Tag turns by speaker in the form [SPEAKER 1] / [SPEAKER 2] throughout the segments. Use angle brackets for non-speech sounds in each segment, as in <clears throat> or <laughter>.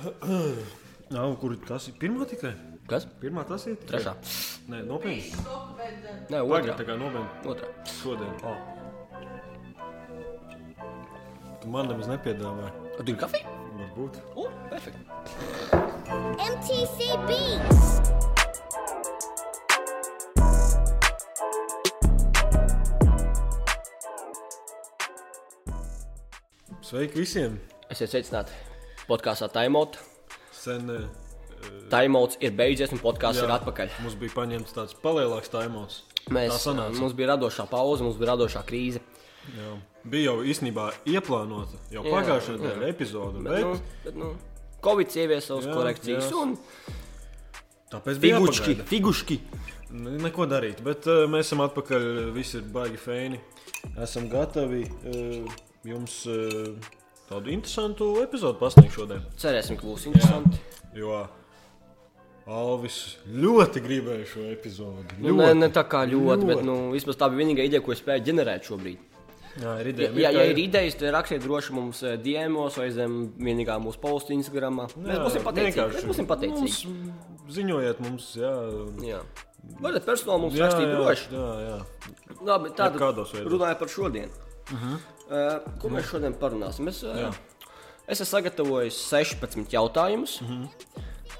[SPEAKER 1] <clears throat> Nav, kur tas ir? Pirmā tikai?
[SPEAKER 2] Kas?
[SPEAKER 1] Pirmā tas ir? tikai?
[SPEAKER 2] Trešā.
[SPEAKER 1] Nē, nopietni.
[SPEAKER 2] Nē,
[SPEAKER 1] Otrā. kā nopietni.
[SPEAKER 2] otrā.
[SPEAKER 1] Šodien. Oh. Tu man nemaz nepiedāvāji.
[SPEAKER 2] Tu ir kafija?
[SPEAKER 1] Varbūt.
[SPEAKER 2] O, perfekti.
[SPEAKER 3] MTC Beats.
[SPEAKER 1] Sveiki visiem!
[SPEAKER 2] Esiet sveicināti podkāstā Taimot.
[SPEAKER 1] Sen eh,
[SPEAKER 2] Taimots ir beidzies un podkāsts ir atpakaļ.
[SPEAKER 1] Mums bija paņemts tāds palielāks taimots.
[SPEAKER 2] Mēs,
[SPEAKER 1] Tā
[SPEAKER 2] mums bija radošā pauze, mums bija radošā krīze.
[SPEAKER 1] Jā. Bija jau īstenībā ieplānota jau pagājušā nedēļa epizode,
[SPEAKER 2] Bet,
[SPEAKER 1] bet,
[SPEAKER 2] nu, bet, nu, Covid ievies savas korekcijas un
[SPEAKER 1] tāpēc bija
[SPEAKER 2] figuški, figuški.
[SPEAKER 1] Ne- Neko darīt, bet uh, mēs esam atpakaļ. Visi ir baigi feini. Esam gatavi uh, jums uh, tādu interesantu epizodu pasniegt šodien.
[SPEAKER 2] Cerēsim, ka būs interesanti.
[SPEAKER 1] Jo Alvis ļoti gribēja šo epizodi.
[SPEAKER 2] Nu, ne, ne tā kā ļoti, bet nu, vismaz tā bija vienīgā ideja, ko es spēju ģenerēt šobrīd.
[SPEAKER 1] Jā, ir
[SPEAKER 2] Ja,
[SPEAKER 1] ideja.
[SPEAKER 2] ja, ja ir idejas, tad rakstiet droši mums eh, DMOs vai zem vienīgā mūsu posta Instagram. Mēs būsim pateicīgi. Mēs būsim pateicīgi.
[SPEAKER 1] Mums, ziņojiet mums, jā.
[SPEAKER 2] Jā. Varat personāli mums
[SPEAKER 1] Jā,
[SPEAKER 2] rakstīt
[SPEAKER 1] jā,
[SPEAKER 2] droši.
[SPEAKER 1] jā, jā.
[SPEAKER 2] Labi, tātad runājot par šodien. Uh -huh. Ko mēs šodien parunāsim? Es,
[SPEAKER 1] Jā.
[SPEAKER 2] es esmu sagatavojis 16 jautājumus. -huh.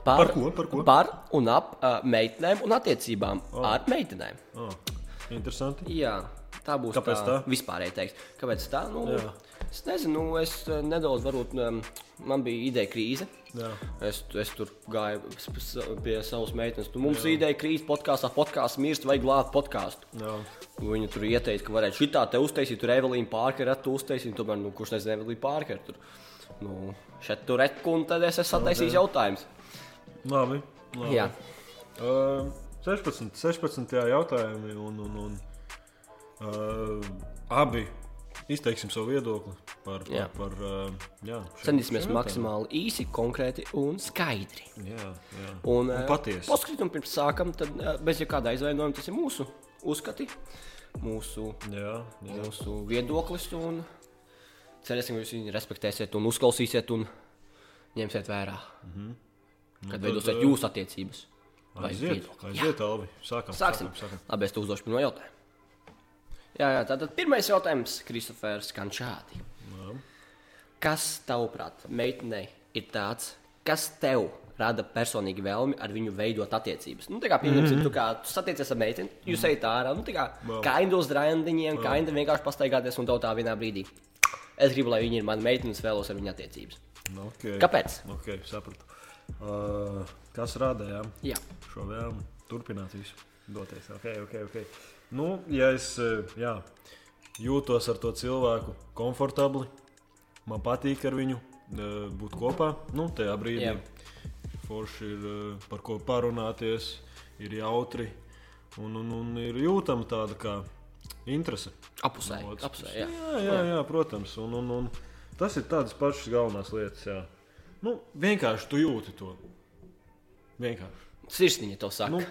[SPEAKER 2] par,
[SPEAKER 1] Par ko, par ko?
[SPEAKER 2] Par un ap uh, meitenēm un attiecībām oh. ar meitenēm.
[SPEAKER 1] Oh, interesanti.
[SPEAKER 2] Jā, tā būs
[SPEAKER 1] Kāpēc
[SPEAKER 2] tā?
[SPEAKER 1] tā?
[SPEAKER 2] Vispārēji teikt. Kāpēc tā? Nu,
[SPEAKER 1] Jā.
[SPEAKER 2] es nezinu, nu, es nedaudz, varbūt, um, man bija ideja krīze.
[SPEAKER 1] Jā.
[SPEAKER 2] Es, es tur gāju pie savas meitenes. Tu, mums ir ideja krīze podkāstā, podkāsts mirst, vajag glābt podkāstu.
[SPEAKER 1] Jā.
[SPEAKER 2] Viņa tur ieteica, ka varētu šitā te uztaisīt, tur Evelīna Pārkera tu uztaisīt, tomēr, nu, kurš nezina Evelīna Pārkera. Tur, nu, šeit tur reku, un tad es esmu sataisījis jautājumus.
[SPEAKER 1] Labi. labi.
[SPEAKER 2] Jā.
[SPEAKER 1] Uh, 16, 16 jā, jautājumi, un, un, un uh, abi izteiksim savu viedokli par,
[SPEAKER 2] Jā.
[SPEAKER 1] par, uh, jā,
[SPEAKER 2] Centīsimies maksimāli īsi, konkrēti un skaidri.
[SPEAKER 1] Jā, jā.
[SPEAKER 2] Un,
[SPEAKER 1] un
[SPEAKER 2] eh,
[SPEAKER 1] patiesi.
[SPEAKER 2] Paskatām, pirms sākam, tad eh, bez jebkāda aizvainojuma tas ir mūsu uzskati, mūsu,
[SPEAKER 1] Jā, jā.
[SPEAKER 2] mūsu viedoklis. Un cerēsim, ka jūs viņu respektēsiet un uzklausīsiet un ņemsiet vērā. Mm -hmm. Kad
[SPEAKER 1] tad,
[SPEAKER 2] veidosiet
[SPEAKER 1] eh,
[SPEAKER 2] jūsu attiecības.
[SPEAKER 1] Aiziet,
[SPEAKER 2] viedokli.
[SPEAKER 1] aiziet, Alvi. Sākam.
[SPEAKER 2] Sāksim.
[SPEAKER 1] sākam, sākam.
[SPEAKER 2] Labi, es tev uzdošu pirmo jautājumu. Jā, jā, tātad pirmais jautājums, Kristofers, skan šādi. Kas, tavuprāt, meitenei ir tāds, kas tev rada personīgi vēlmi ar viņu veidot attiecības? Nu, tā kā, piemēram, mm -hmm. tu, kā, tu satiecies ar meiteni, jūs ejat ārā, nu, tā kā
[SPEAKER 1] Vēl.
[SPEAKER 2] kaindu uz randiņiem, kaindu vienkārši pastaigāties un tev tā vienā brīdī. Es gribu, lai viņi ir mani meitene, es vēlos ar viņu attiecības.
[SPEAKER 1] Okay.
[SPEAKER 2] Kāpēc?
[SPEAKER 1] Okay, sapratu. Uh, kas rada jā,
[SPEAKER 2] Jā,
[SPEAKER 1] šo vēlmu turpināt visu? Doties. Okay, okay, okay. Nu, ja es uh, jā, jūtos ar to cilvēku komfortabli, man patīk ar viņu uh, būt kopā, nu, tajā brīdī.
[SPEAKER 2] Jā.
[SPEAKER 1] Forši ir uh, par ko parunāties, ir jautri un, un, un ir jūtama tāda kā interese.
[SPEAKER 2] apusē.
[SPEAKER 1] No
[SPEAKER 2] apusē jā.
[SPEAKER 1] jā, jā, jā, protams. Un, un, un tas ir tādas pašas galvenās lietas. Jā. Nu, vienkārši tu jūti to. Vienkārši.
[SPEAKER 2] Sirsniņa to saka.
[SPEAKER 1] Nu,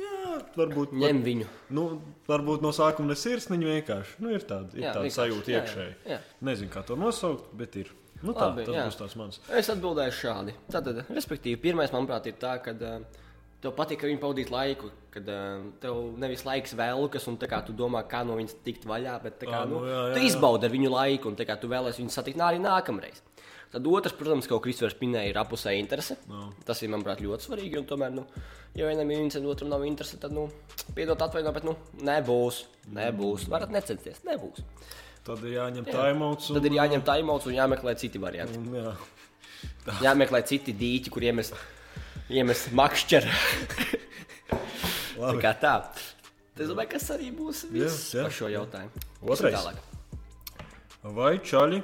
[SPEAKER 1] jā, varbūt,
[SPEAKER 2] Ņem viņu.
[SPEAKER 1] nu, varbūt no sākuma ne sirsniņa vienkārši. Nu, ir tāda, ir
[SPEAKER 2] Jā,
[SPEAKER 1] tāda sajūta
[SPEAKER 2] Jā, jā,
[SPEAKER 1] iekšēji.
[SPEAKER 2] jā.
[SPEAKER 1] Nezinu, kā to nosaukt, bet ir. Nu, tā,
[SPEAKER 2] Labi,
[SPEAKER 1] tas
[SPEAKER 2] jā.
[SPEAKER 1] būs tāds mans.
[SPEAKER 2] Es atbildēju šādi. Tātad, respektīvi, pirmais, manuprāt, ir tā, ka uh, tev patīk ar viņu pavadīt laiku, kad uh, tev nevis laiks velkas, un kā tu domā, kā no viņas tikt vaļā, bet kā,
[SPEAKER 1] Ā,
[SPEAKER 2] nu,
[SPEAKER 1] nu, jā, jā,
[SPEAKER 2] tu
[SPEAKER 1] jā.
[SPEAKER 2] izbaudi ar viņu laiku, un kā tu vēlēsies viņu satikt arī nākamreiz. Tad otrs, protams, ko Kristofers minēja, ir apusē interese.
[SPEAKER 1] Jā.
[SPEAKER 2] Tas ir, manuprāt, ļoti svarīgi. Un tomēr, nu, ja vienam ir interese, otram nav interese, tad, nu, piedod atvaino, bet, nu, nebūs. Nebūs. Varat necensties. Nebūs.
[SPEAKER 1] Tad ir jāņem taimauts.
[SPEAKER 2] Tad ir jāņem taimauts un jāmeklē citi varianti.
[SPEAKER 1] Un, jā. <laughs>
[SPEAKER 2] jāmeklē citi dīķi, kur iemest, iemest makšķeru. <laughs> tā kā tā. Es domāju, kas arī būs viss
[SPEAKER 1] Jā, jā.
[SPEAKER 2] par šo jautājumu.
[SPEAKER 1] Otrais. Vai čaļi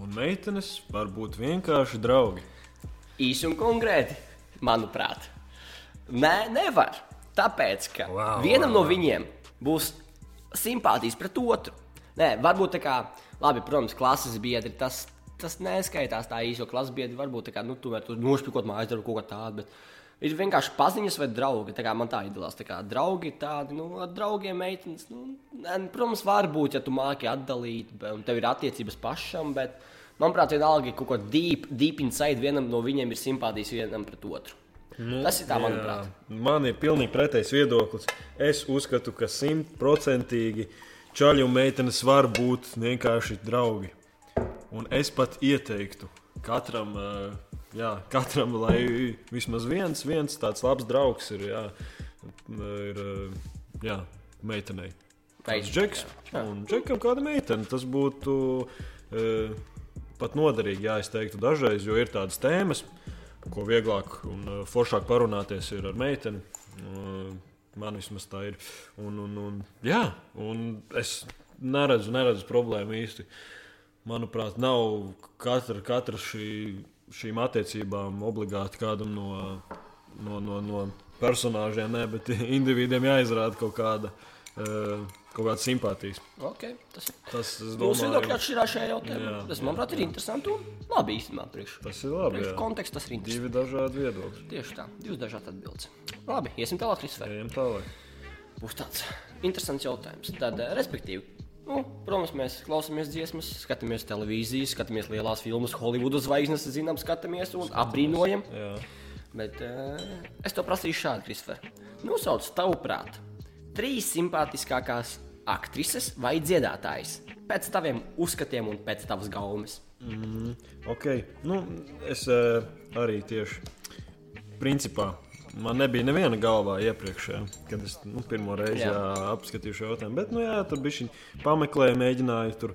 [SPEAKER 1] un meitenes var būt vienkārši draugi?
[SPEAKER 2] Īsi un konkrēti, manuprāt, Nē, nevar. Tāpēc, ka
[SPEAKER 1] Wow,
[SPEAKER 2] vienam
[SPEAKER 1] wow,
[SPEAKER 2] no viņiem būs simpātijas pret otru. Nē, varbūt tā kā, labi, protams, klases biedri, tas, tas neskaitās tā īso klases biedri. Varbūt tā kā, nu, vari tur nošpikot mājas darbu kaut ko tādu. Bet ir vienkārši paziņas vai draugi. Tā kā man tā iedalās. Tā kā draugi tādi, nu, ar draugiem meitenes. Nu, nē, protams, var būt, ja tu māki atdalīt, un tev ir attiecības pašam, bet Manuprāt, vienalga, ka kaut ko deep, deep inside vienam no viņiem ir simpātijas vienam pret otru. Nu, Tas ir tā, manuprāt.
[SPEAKER 1] Jā, man ir pilnīgi pretējs viedoklis. Es uzskatu, ka simtprocentīgi čaļi un meitenes var būt vienkārši draugi. Un es pat ieteiktu katram, eh, jā, katram lai vismaz viens, viens tāds labs draugs ir, jā, ir jā, meitenei. Kāds džeks, jā. un džekam kāda meitene. Tas būtu uh, pat noderīgi, jā, es teiktu, dažreiz, jo ir tādas tēmas, ko vieglāk un uh, foršāk parunāties ar meiteni. Uh, man vismaz tā ir. Un, un, un, jā, un es neredzu, neredzu problēmu īsti. Manuprāt, nav katra, katra šī, šīm attiecībām obligāti kādam no, no, no, no personāžiem, ne, bet <laughs> individiem jāizrāda kaut kāda. Uh, kaut kādas simpātijas.
[SPEAKER 2] Okay, tas
[SPEAKER 1] tas
[SPEAKER 2] mūsu viedokļi atšķirās šajā jautājumā. Jā, tas, manuprāt, ir interesanti un labi īstenībā. Priekš,
[SPEAKER 1] tas ir labi.
[SPEAKER 2] Priekš konteksts tas ir interesanti.
[SPEAKER 1] Divi dažādi viedokļi.
[SPEAKER 2] Tieši tā, divas dažādas atbildes. Labi, iesim tālāk, Kristofers.
[SPEAKER 1] Ejam tālāk.
[SPEAKER 2] Būs tāds interesants jautājums. Tad, eh, respektīvi, Nu, protams, mēs klausāmies dziesmas, skatāmies televīziju, skatāmies lielās filmas, Holivudas zvaigznes, zinām, skatāmies un apbrīnojam. Jā. Bet uh, es to prasīšu šādi, Kristofer. Nosauc tavuprāt, trīs simpātiskākās aktrises vai dziedātājs? Pēc taviem uzskatiem un pēc tavas gaumes.
[SPEAKER 1] Mm, ok, nu, es uh, arī tieši principā. Man nebija neviena galvā iepriekš, jā, kad es nu, pirmo reizi jā. Jā, apskatīju šo jautājumu. Bet, nu, jā, tur bija šī pameklēja, mēģināju tur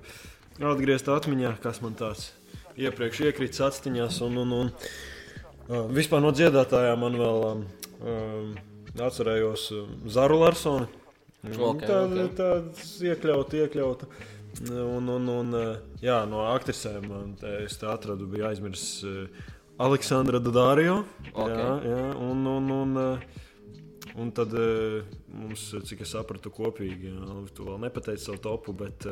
[SPEAKER 1] atgriezt atmiņā, kas man tāds iepriekš iekrits atstiņās. Un, un, un, uh, vispār no dziedātājām man vēl um, atcerējos Zaru Larsoni. Okay, tāda okay. tā iekļauta, iekļauta. Un, un, un, jā, no aktrisēm es te atradu, bija aizmirsis Aleksandra Dārija. Okay. Jā, jā, un, un, un, un tad mums, cik es sapratu, kopīgi, jā, tu vēl nepateici savu topu, bet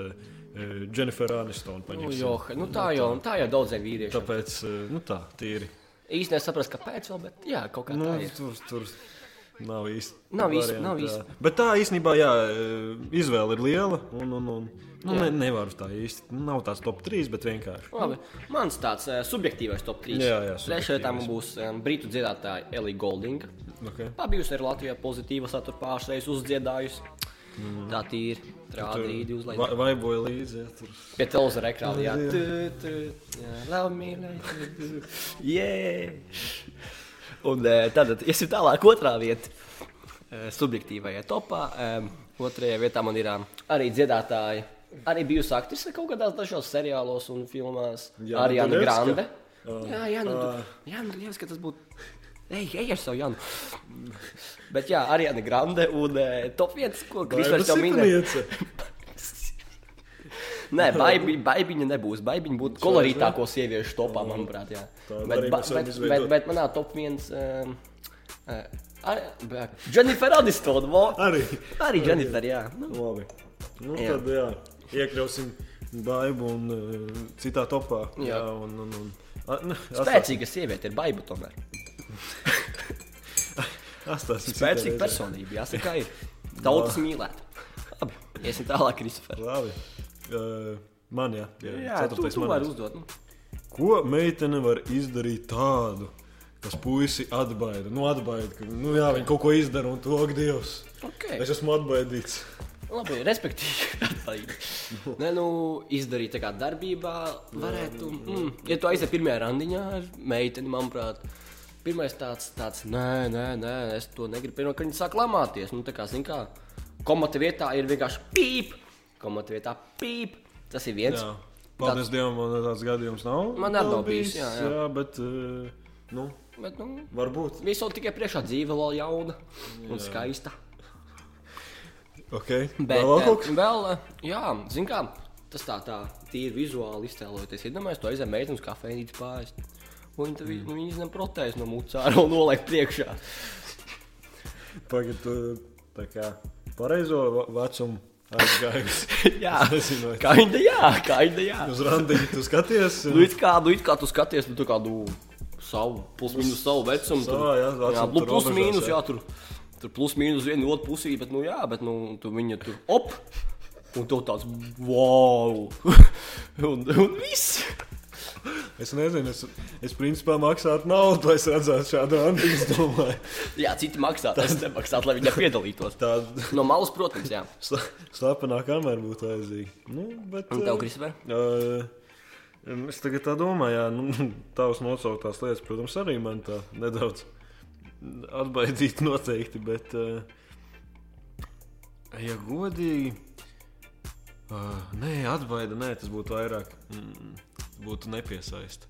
[SPEAKER 1] Jennifer Aniston
[SPEAKER 2] paņemsim. Nu, jo, nu tā jau, tā jau daudziem vīriešiem.
[SPEAKER 1] Tāpēc, nu tā, tīri.
[SPEAKER 2] Īsti nesaprast, kāpēc vēl, bet jā, kaut kā
[SPEAKER 1] nu,
[SPEAKER 2] tā ir.
[SPEAKER 1] Tur, tur, Nav īsti.
[SPEAKER 2] Nav īsti. Nav īsti.
[SPEAKER 1] Bet tā īstenībā, jā, izvēle ir liela. Un, un, un, nu, ne, nevaru tā īsti. Nav tāds top 3, bet vienkārši.
[SPEAKER 2] Labi. Mans tāds uh, subjektīvais top 3.
[SPEAKER 1] Jā, jā.
[SPEAKER 2] Trešajā tam būs um, brītu dziedātāja Elija Goldinga.
[SPEAKER 1] Okay.
[SPEAKER 2] Pabijusi arī Latvijā pozitīva satura pārsteigums uzdziedājusi. Mm. Tā ir rādīta uz
[SPEAKER 1] leju. Vai boja līdzi? Ja, tur...
[SPEAKER 2] Pie televizora ekrāna. Jā, tu, jā, love me, like, yeah! Un eh, tad iesim tālāk, otrā vieta. Eh, subjektīvajā topā. Otrajā vietā man ir arī dziedātāji. Arī bijusi aktrise kaut kādās dažos seriālos un filmās. Jā, arī Anna Grande. Uh, jā, jā, nu, uh. jā, nu, ka tas būtu. Ej, ej ar savu Janu. Bet jā, arī Anna Grande un uh, top 1, ko Kristofers jau minēja. Nē, baibiņa, baibiņa nebūs. Baibiņa būtu kolorītāko sieviešu topā, manuprāt. Jā. Bet, bet, bet, bet, bet manā top 1. Um, uh, Jennifer Aniston.
[SPEAKER 1] Arī.
[SPEAKER 2] Arī Jennifer, jā. Nu.
[SPEAKER 1] Labi. Nu, jā. Tad jā, iekļausim baibu un uh, citā topā. Jā, jā un, un, un,
[SPEAKER 2] a, ne, Spēcīga sieviete ir baiba tomēr. <laughs> Spēcīga personība, jāsaka, ir tautas mīlēta. Labi, iesim tālāk, Kristofer.
[SPEAKER 1] Labi. Uh, man, jā, jā,
[SPEAKER 2] jā tu, tu vari uzdot. Nu.
[SPEAKER 1] Ko meitene var izdarīt tādu, kas puisi atbaida? Nu, atbaida, ka nu, jā, viņi kaut ko izdara un to ak, Dievs.
[SPEAKER 2] Okay.
[SPEAKER 1] Es esmu atbaidīts.
[SPEAKER 2] Labi, respektīvi, <laughs> Nē, nu, izdarīt tā kā darbībā, varētu. Mm, ja tu aizies pirmajā randiņā ar meiteni, manuprāt, pirmais tāds, tāds nē, nē, nē, es to negribu. Pirmā, kad viņi sāk lamāties, nu, tā kā, zin kā, komata vietā ir vienkārši pīp komata vietā pīp. Tas ir viens. Jā.
[SPEAKER 1] Paldies tāds... Dievam, man tāds gadījums nav.
[SPEAKER 2] Man arī nav bijis. Jā, jā.
[SPEAKER 1] jā bet, uh, nu,
[SPEAKER 2] bet, nu,
[SPEAKER 1] varbūt.
[SPEAKER 2] Visu tikai priekšā dzīve vēl jauna un jā. skaista.
[SPEAKER 1] Okay.
[SPEAKER 2] Bet, vēl, kaut... vēl, jā, zin kā, tas tā, tā tīri vizuāli iztēloties. Iedomājieties, to aizem meitenes kafejnīcu pāriest. Un viņi, mm. viņi izņem protēzi no mucāra un noliek priekšā.
[SPEAKER 1] Pagaidā, tā kā pareizo vecumu Aizgājusi. <laughs>
[SPEAKER 2] jā, nezinu, kā viņa jā, viņa jā.
[SPEAKER 1] Uz randiņu tu skaties.
[SPEAKER 2] Un... Nu, it kā, nu, it kā tu skaties, nu, tā kā, nu, savu, plus mīnus savu vecumu.
[SPEAKER 1] Savā, jā, vecum, jā,
[SPEAKER 2] nu, plus mīnus, jā, tur, tur plus mīnus viena otru pusī, bet, nu, jā, bet, nu, tu viņa tur, op, un tu tāds, wow, <laughs> un, un viss.
[SPEAKER 1] Es nezinu, es, es principā maksātu naudu, lai es redzētu šādu domāju,
[SPEAKER 2] Jā, citi maksā, tas nemaksā, lai viņi piedalītos.
[SPEAKER 1] tāda
[SPEAKER 2] No malas, protams, jā.
[SPEAKER 1] slepenā kamera būtu vajadzīga. Nu, bet,
[SPEAKER 2] Un tev,
[SPEAKER 1] eh,
[SPEAKER 2] Kristofer?
[SPEAKER 1] Uh, es tagad tā domāju, jā, nu, <laughs> tavs nosauktās lietas, protams, arī man tā nedaudz atbaidīt noteikti, bet, uh, ja godīgi, uh, nē, atbaida, nē, tas būtu vairāk, mm, būtu nepiesaista.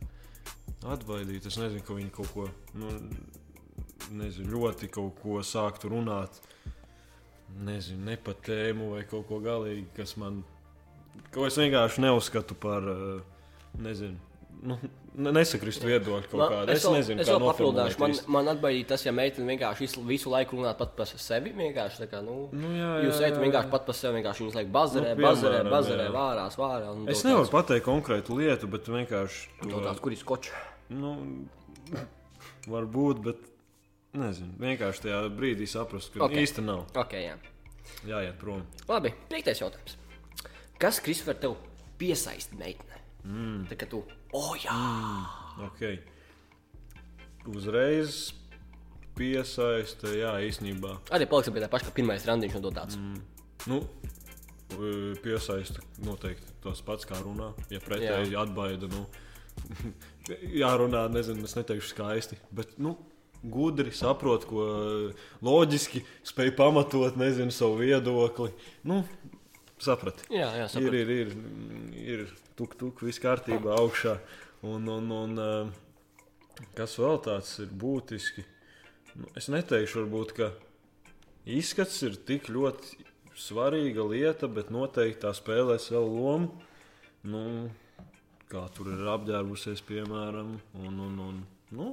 [SPEAKER 1] Atbaidīt, es nezinu, ka viņi kaut ko, nu, nezinu, ļoti kaut ko sāktu runāt, nezinu, ne pa tēmu vai kaut ko galīgi, kas man Ko es vienkārši neuzskatu par, eh, nezinu, nu, ne- nesakristu viedokļu kaut
[SPEAKER 2] Man-
[SPEAKER 1] kādu. Es,
[SPEAKER 2] vēl-
[SPEAKER 1] nezinu,
[SPEAKER 2] es vēl papildināšu. Man, man atbaidīja tas, ja meitene vienkārši visu, laiku runā pat par sevi. Vienkārši tā kā, nu,
[SPEAKER 1] Nu, jā,
[SPEAKER 2] jūs
[SPEAKER 1] jā,
[SPEAKER 2] ejat
[SPEAKER 1] jā,
[SPEAKER 2] vienkārši pat par sevi, vienkārši viņas laik bazarē,
[SPEAKER 1] Nu,
[SPEAKER 2] bazarē, bazarē,
[SPEAKER 1] jā.
[SPEAKER 2] vārās, vārā.
[SPEAKER 1] Es nevaru
[SPEAKER 2] tāds-
[SPEAKER 1] pateikt konkrētu lietu, bet vienkārši
[SPEAKER 2] To
[SPEAKER 1] to,
[SPEAKER 2] tāds, kur ir skočs.
[SPEAKER 1] nu, var būt, bet nezinu, vienkārši tajā brīdī saprast, ka
[SPEAKER 2] Ok.
[SPEAKER 1] okay. īsti nav
[SPEAKER 2] Ok, jā.
[SPEAKER 1] jāiet prom.
[SPEAKER 2] Labi, piektais jautājums. Kas, Kristofer, tev piesaista meitene? Mm. Tā kā tu, oh, jā, mm.
[SPEAKER 1] Okay. Uzreiz piesaista, jā, īstenībā.
[SPEAKER 2] arī paliksim pie tā paša, ka pirmais randiņš un tāds. Mm.
[SPEAKER 1] Nu, e, piesaista noteikti tas pats, kā runā. Ja pretēji atbaida, nu, <laughs> jārunā, nezinu, es neteikšu skaisti, bet, nu, gudri saprot, ko loģiski spēj pamatot, nezinu, savu viedokli. Nu, saprati.
[SPEAKER 2] Jā, jā,
[SPEAKER 1] Ir,
[SPEAKER 2] sapratu.
[SPEAKER 1] ir, ir, ir tuk, tuk, viss kārtībā, augšā. Un, un, un eh, kas vēl tāds ir būtiski? Nu, es neteikšu, varbūt, ka izskats ir tik ļoti svarīga lieta, bet noteikti tā spēlēs vēl lomu. Nu, kā tur ir apģērbusies, piemēram, un, un, un nu,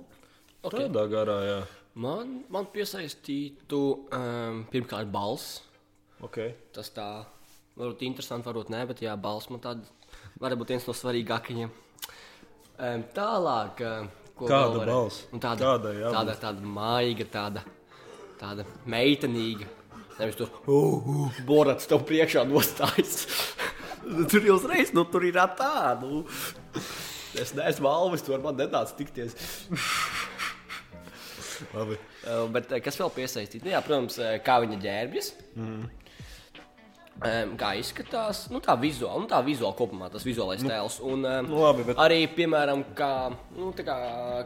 [SPEAKER 2] Ok.
[SPEAKER 1] tādā garā, jā.
[SPEAKER 2] Man, man piesaistītu um, pirmkārt balss.
[SPEAKER 1] Okay.
[SPEAKER 2] Tas tā varbūt interesanti, varbūt nē, bet jā, balss man tāda varētu būt viens no svarīgākajiem. Um, tālāk, ko vēl varētu-
[SPEAKER 1] balss?
[SPEAKER 2] Nu, tāda,
[SPEAKER 1] Kādai jābūt?
[SPEAKER 2] tāda, tāda maiga, tāda, tāda meitenīga. Nevis tur uh, uh, borats tev priekšā nostājas. <laughs> tur jau uzreiz, nu tur ir tā, nu. Es neesmu Alvis, tu ar mani netāc tikties.
[SPEAKER 1] Labi.
[SPEAKER 2] Bet eh, kas vēl piesaistīts? Nu, jā, protams, eh, kā viņa ģērbjas. Mm. Um, kā izskatās, nu, tā vizuāli, nu, tā vizuāli kopumā, tas vizuālais tēls. Un um,
[SPEAKER 1] Nu, labi, bet-
[SPEAKER 2] arī, piemēram, kā, nu, kā,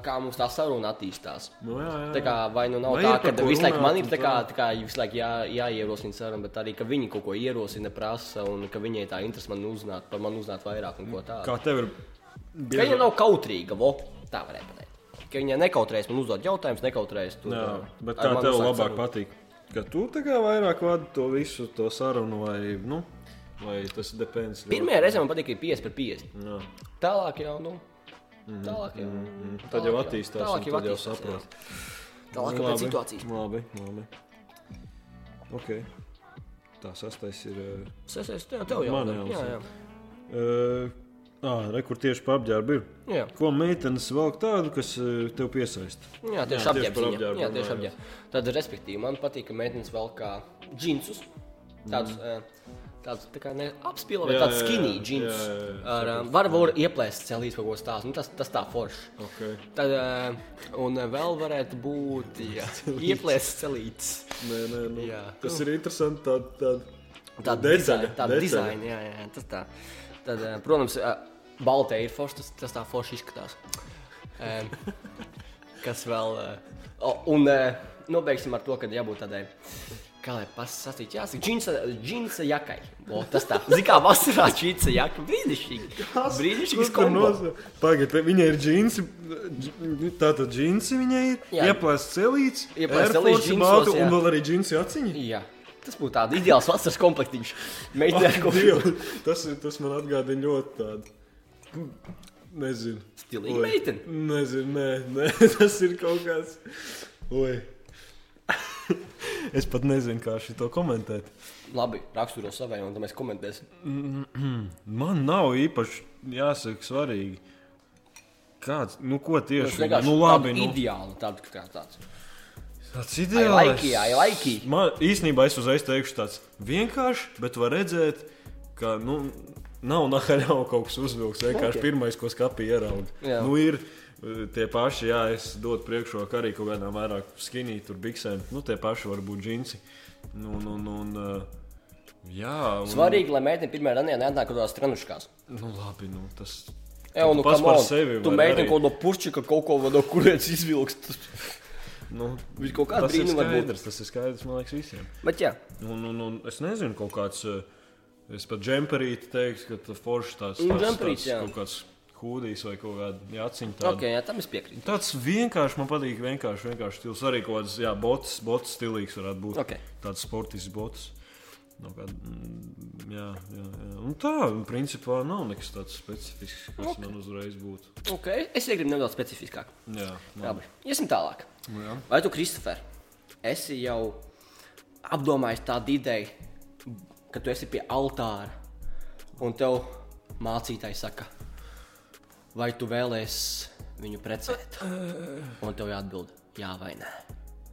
[SPEAKER 2] kā mums tā saruna attīstās.
[SPEAKER 1] Nu, jā, jā,
[SPEAKER 2] Tā kā, vai nu nav
[SPEAKER 1] Vai
[SPEAKER 2] tā, ka visu laiku man ir tā kā,
[SPEAKER 1] tā?
[SPEAKER 2] kā visu laiku jā, jāierosina saruna, bet arī, ka viņi kaut ko ierosina, prasa, un ka viņai tā interese man uzzināt, par mani uzzināt vairāk un ko tādu.
[SPEAKER 1] Kā tev ir?
[SPEAKER 2] Ka viņa nav kautrīga, vo, tā varētu pateikt. Ka viņa nekautrējas man uzdot jautājumus, nekautrējas. tur,
[SPEAKER 1] Jā,
[SPEAKER 2] uh,
[SPEAKER 1] bet kā tev
[SPEAKER 2] uzsākt
[SPEAKER 1] labāk
[SPEAKER 2] sarunu.
[SPEAKER 1] patīk? Ka tu tā kā vairāk vadi to visu, to sarunu, vai, nu, vai tas depends? ļoti?
[SPEAKER 2] Pirmajā reizē man patīk, ka ir 5 par 5.
[SPEAKER 1] Jā.
[SPEAKER 2] Tālāk jau, nu, tālāk jau.
[SPEAKER 1] Tad jau attīstās,
[SPEAKER 2] tālāk
[SPEAKER 1] jau
[SPEAKER 2] attīstās,
[SPEAKER 1] saprot.
[SPEAKER 2] Tālāk jau pēc situācijas.
[SPEAKER 1] Labi, labi. Ok. Tā sastais ir. uh,
[SPEAKER 2] Sesais, tev, tev jau.
[SPEAKER 1] Man jau
[SPEAKER 2] jā, jā.
[SPEAKER 1] Uh, ah, re, kur tieši par apģērbu ir.
[SPEAKER 2] Jā.
[SPEAKER 1] Ko meitenes velk tādu, kas tev piesaista?
[SPEAKER 2] Jā, tieši apģērbs. Jā, tieši apģērbs. Tad, respektīvi, man patīk, ka meitenes vēl kā džinsus. Tādus, mm. tādus tā kā ne apspīlē, vai tāds skinny Ar, um, var, var ieplēst celīs kaut ko stāstu. Nu, tas, tas tā forši.
[SPEAKER 1] Okay.
[SPEAKER 2] Tad, uh, un vēl varētu būt <laughs> jā, ieplēst celītes.
[SPEAKER 1] Nē, nē, nu,
[SPEAKER 2] Jā.
[SPEAKER 1] tas ir interesanti. Tāda, tāda,
[SPEAKER 2] Tāda
[SPEAKER 1] detaļa,
[SPEAKER 2] dizaina,
[SPEAKER 1] detaļa.
[SPEAKER 2] dizaina, jā, jā, tas tā. Tad, protams, baltē ir forši, tas, tas tā forši izskatās. Em, Kas vēl? eh, o, Un eh, nobeigsim ar to, ka jābūt tādai. Kā lai pasakītu, jāsaka, džinsa, džinsa jakai. O, tas tā, zina, kā vasarā džinsa jaka. Brīnišķīgi. Brīnišķīgs kombo.
[SPEAKER 1] Pagaidiet, viņai ir džinsi. dž- Tātad džinsi viņai ir. Ieplēsts celīts,
[SPEAKER 2] Ieplēsts celīts džinsos,
[SPEAKER 1] un vēl arī džinsi aciņi.
[SPEAKER 2] Jā, tas būtu tāds ideāls vasaras komplektiņš. Meitene, ko
[SPEAKER 1] Dievu, tas, tas man atgādina ļoti tādu. Nezinu.
[SPEAKER 2] Stilīga meitene.
[SPEAKER 1] Nezinu, nē, nē, <laughs> tas ir kaut kāds. Oi. <laughs> es pat nezinu, kā šo komentēt.
[SPEAKER 2] Labi, raksturo savai, un tad mēs komentēsim. <clears throat>
[SPEAKER 1] Man nav īpaši jāsaka svarīgi. Kāds, nu, ko
[SPEAKER 2] Tas
[SPEAKER 1] tieši
[SPEAKER 2] vienkārši
[SPEAKER 1] nu, labi, nu,
[SPEAKER 2] ideālu, tādu kā tāds.
[SPEAKER 1] tāds
[SPEAKER 2] I
[SPEAKER 1] ideāls.
[SPEAKER 2] like.
[SPEAKER 1] Man īstenībā es uzreiz teikšu tāds vienkāršs, bet var redzēt, ka, nu, nav nahaļā kaut kas uzvilks. Vienkārši okay. pirmais, ko skapī ieraudzīja. Nu, ir uh, tie paši, jā, es dodu priekšroku arī kaut kādām vairāk skinītām, tur biksēm. Nu, tie paši var būt džinsi. Nu, nu, nu, un, uh, jā, un...
[SPEAKER 2] Svarīgi, lai meitene pirmā randiņā nenāk kaut kādās trenuškās.
[SPEAKER 1] Nu, labi, nu, tas.
[SPEAKER 2] Jā, nu,
[SPEAKER 1] pats par sevi
[SPEAKER 2] Tu
[SPEAKER 1] arī-
[SPEAKER 2] kaut no pušķika kaut ko no kurienes izvilks.
[SPEAKER 1] Nu,
[SPEAKER 2] Viņš kaut kādā
[SPEAKER 1] ir
[SPEAKER 2] brīnumā var būt.
[SPEAKER 1] skaidrs, tas ir skaidrs, man liekas, visiem.
[SPEAKER 2] Bet jā,
[SPEAKER 1] Un, un, un es nezinu, kaut kāds, eh, es pat džemperīti teiktu, ka tas foršs tāds
[SPEAKER 2] jā.
[SPEAKER 1] kaut kāds hūdijs vai kaut kāda jāciņa. Tāda.
[SPEAKER 2] okay, jā, tam es piekrītu.
[SPEAKER 1] Tāds vienkārši man patīk, vienkārši, vienkārši stils. Arī kaut kāds, jā, bots, bots stilīgs varētu būt.
[SPEAKER 2] Okay.
[SPEAKER 1] Tāds sportisks bots. No kāda, mm, jā, jā, jā. Un tā, principā, nav nekas tāds specifisks, kas okay. man uzreiz būtu.
[SPEAKER 2] Okay. Es iegribu nedaudz specifiskāk.
[SPEAKER 1] Jā,
[SPEAKER 2] Labi, iesim tālāk.
[SPEAKER 1] Nu, jā.
[SPEAKER 2] Vai tu, Kristofer, esi jau apdomājis tādu ideju, ka tu esi pie altāra un tev mācītājs saka, vai tu vēlēsies viņu precēt? Un tev jāatbild, jā vai nē.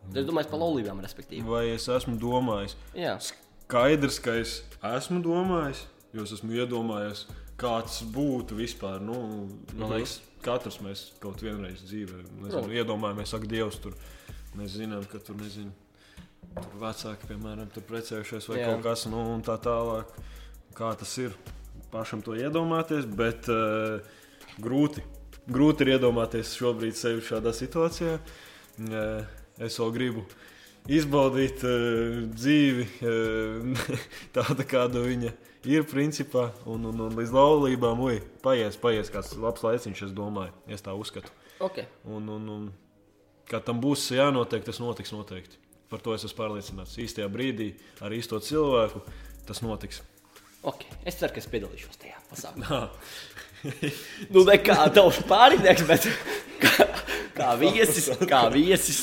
[SPEAKER 2] Tas domāju par laulībām, respektīvi.
[SPEAKER 1] Vai es esmu domājis?
[SPEAKER 2] Jā,
[SPEAKER 1] Skaidrs, ka es esmu domājis, jo es esmu iedomājies, kāds būtu vispār. Nu, man liekas, katrs mēs kaut vienreiz dzīvē nezinu, iedomājamies, ak, Dievs, tur mēs zinām, ka tur nezinu. Tur vecāki, piemēram, tur precējušies vai
[SPEAKER 2] Jā.
[SPEAKER 1] Kaut kas nu, un tā tālāk. Kā tas ir pašam to iedomāties, bet uh, grūti. Grūti ir iedomāties šobrīd sevi šādā situācijā. Uh, es vēl gribu izbaudīt uh, dzīvi <laughs> uh, tādu, kāda viņa ir principā. Un, un, un līdz laulībām, ui, paies, paies kāds labs laiciņš, es domāju, es tā uzskatu.
[SPEAKER 2] ok.
[SPEAKER 1] Un, un, un kā tam būs jānotiek, tas notiks noteikti. Par to es esmu pārliecināts. Īstajā brīdī ar īsto cilvēku tas notiks.
[SPEAKER 2] okay. Es ceru, ka es piedalīšos tajā pasākumā. <laughs> nu, ne kā tavs pārīdnieks, bet <laughs> kā, kā viesis. Kā viesis.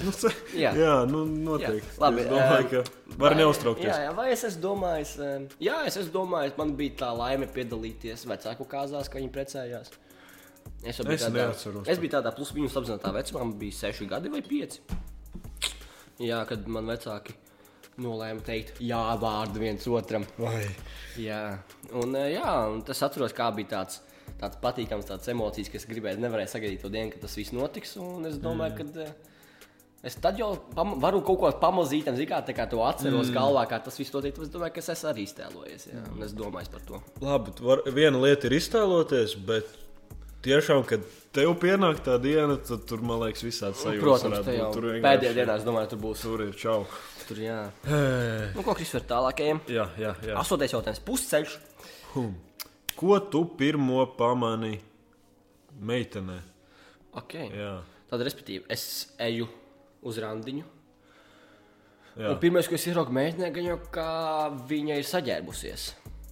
[SPEAKER 1] Nu, ce-
[SPEAKER 2] Jā.
[SPEAKER 1] jā, nu, noteikti.
[SPEAKER 2] Jā, labi,
[SPEAKER 1] es domāju, ka var
[SPEAKER 2] vai-
[SPEAKER 1] neuztraukties.
[SPEAKER 2] Jā, jā, vai es esmu domājis, jā, es esmu domājis, man bija tā laime piedalīties vecāku kāzās, kad viņi precējās. Es,
[SPEAKER 1] Es neatceros
[SPEAKER 2] es biju tādā plus mīnus apzinātā vecumā, man bija 6 gadi vai 5. Jā, kad man vecāki nolēma teikt, jā, vārdu viens otram.
[SPEAKER 1] Vai.
[SPEAKER 2] Jā, un, eh, jā, un tas atceros, kā bija tāds. Tāds patīkams, tāds emocijas, kas gribēja, nevarēja sagaidīt to dienu, kad tas viss notiks. Un es domāju, mm. ka es tad jau varu kaut ko pamazīt, kā, kā to atceros mm. galvā, kā tas viss notiek. Es domāju, ka es esmu arī iztēlojies. Jā, un es domāju par to.
[SPEAKER 1] Labi, var, viena lieta ir iztēloties, bet tiešām, kad tev pienāk tā diena, tad tur, man liekas, visādi sajūtas.
[SPEAKER 2] Protams,
[SPEAKER 1] varētu
[SPEAKER 2] tā jau.
[SPEAKER 1] Tur
[SPEAKER 2] pēdējā dienā, es domāju, tur būs.
[SPEAKER 1] Tur ir čau.
[SPEAKER 2] Tur, jā. Nu, ko Kristus ir tālākajiem?
[SPEAKER 1] Jā, jā, jā.
[SPEAKER 2] Astotais jautājums. Pusceļš.
[SPEAKER 1] Hum. Ko tu pirmo pamani meitenē?
[SPEAKER 2] Okay.
[SPEAKER 1] Jā,
[SPEAKER 2] Tad, respektīvi, es eju uz randiņu. pirmais, ko es ieraugu meitenē, gan jau kā viņa ir saģērbusies.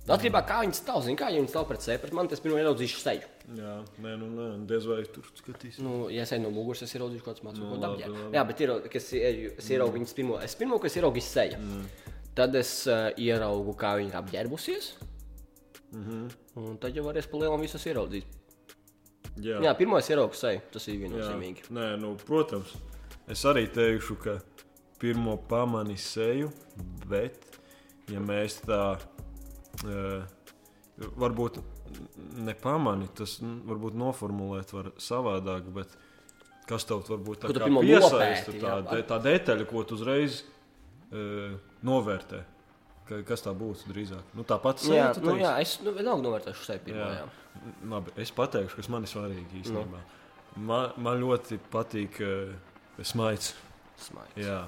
[SPEAKER 2] Atkarībā no kā viņa stāv, zina, kā ja viņa stāv pret sevi, pret mani tas pirmo ieraudzīšu seju.
[SPEAKER 1] Jā. Nē, nu, nē, diez vai tur skatīs.
[SPEAKER 2] Nu, ja es eju no muguras, es ieraudzīšu kaut kādu
[SPEAKER 1] Nu,
[SPEAKER 2] ko dabūju.
[SPEAKER 1] labi.
[SPEAKER 2] Jā, bet ir, kas ir, es ieraugu viņas pirmo, es pirmo, kas ieraugu seju. Mm. Tad es uh, ieraugu, kā viņa apģērbusies. Mm. -hmm. Un tad jau varēs pa lielam visus ieraudzīt.
[SPEAKER 1] Jā,
[SPEAKER 2] Jā, pirmā es ieraugu seju, tas ir
[SPEAKER 1] jā.
[SPEAKER 2] viennozīmīgi.
[SPEAKER 1] Nē, nu, protams. Es arī teikšu, ka pirmo pamani seju, bet, ja mēs tā uh, varbūt nepamani, tas mm, varbūt noformulēt var savādāk, bet kas tev varbūt tā kā piesaista, tā,
[SPEAKER 2] jā,
[SPEAKER 1] tā detaļa, ko tu uzreiz uh, novērtē. Ka, kas tā būtu drīzāk? Nu, tā pati
[SPEAKER 2] Jā,
[SPEAKER 1] seja, tu
[SPEAKER 2] nu,
[SPEAKER 1] teiksi?
[SPEAKER 2] jā, es nu, vienalga novērtēšu sevi pirmā.
[SPEAKER 1] Jā.
[SPEAKER 2] Jā.
[SPEAKER 1] Labi, es pateikšu, kas man ir svarīgi īstenībā.
[SPEAKER 2] Nu.
[SPEAKER 1] Man, man ļoti patīk uh, smaids.
[SPEAKER 2] Smaids.
[SPEAKER 1] Jā.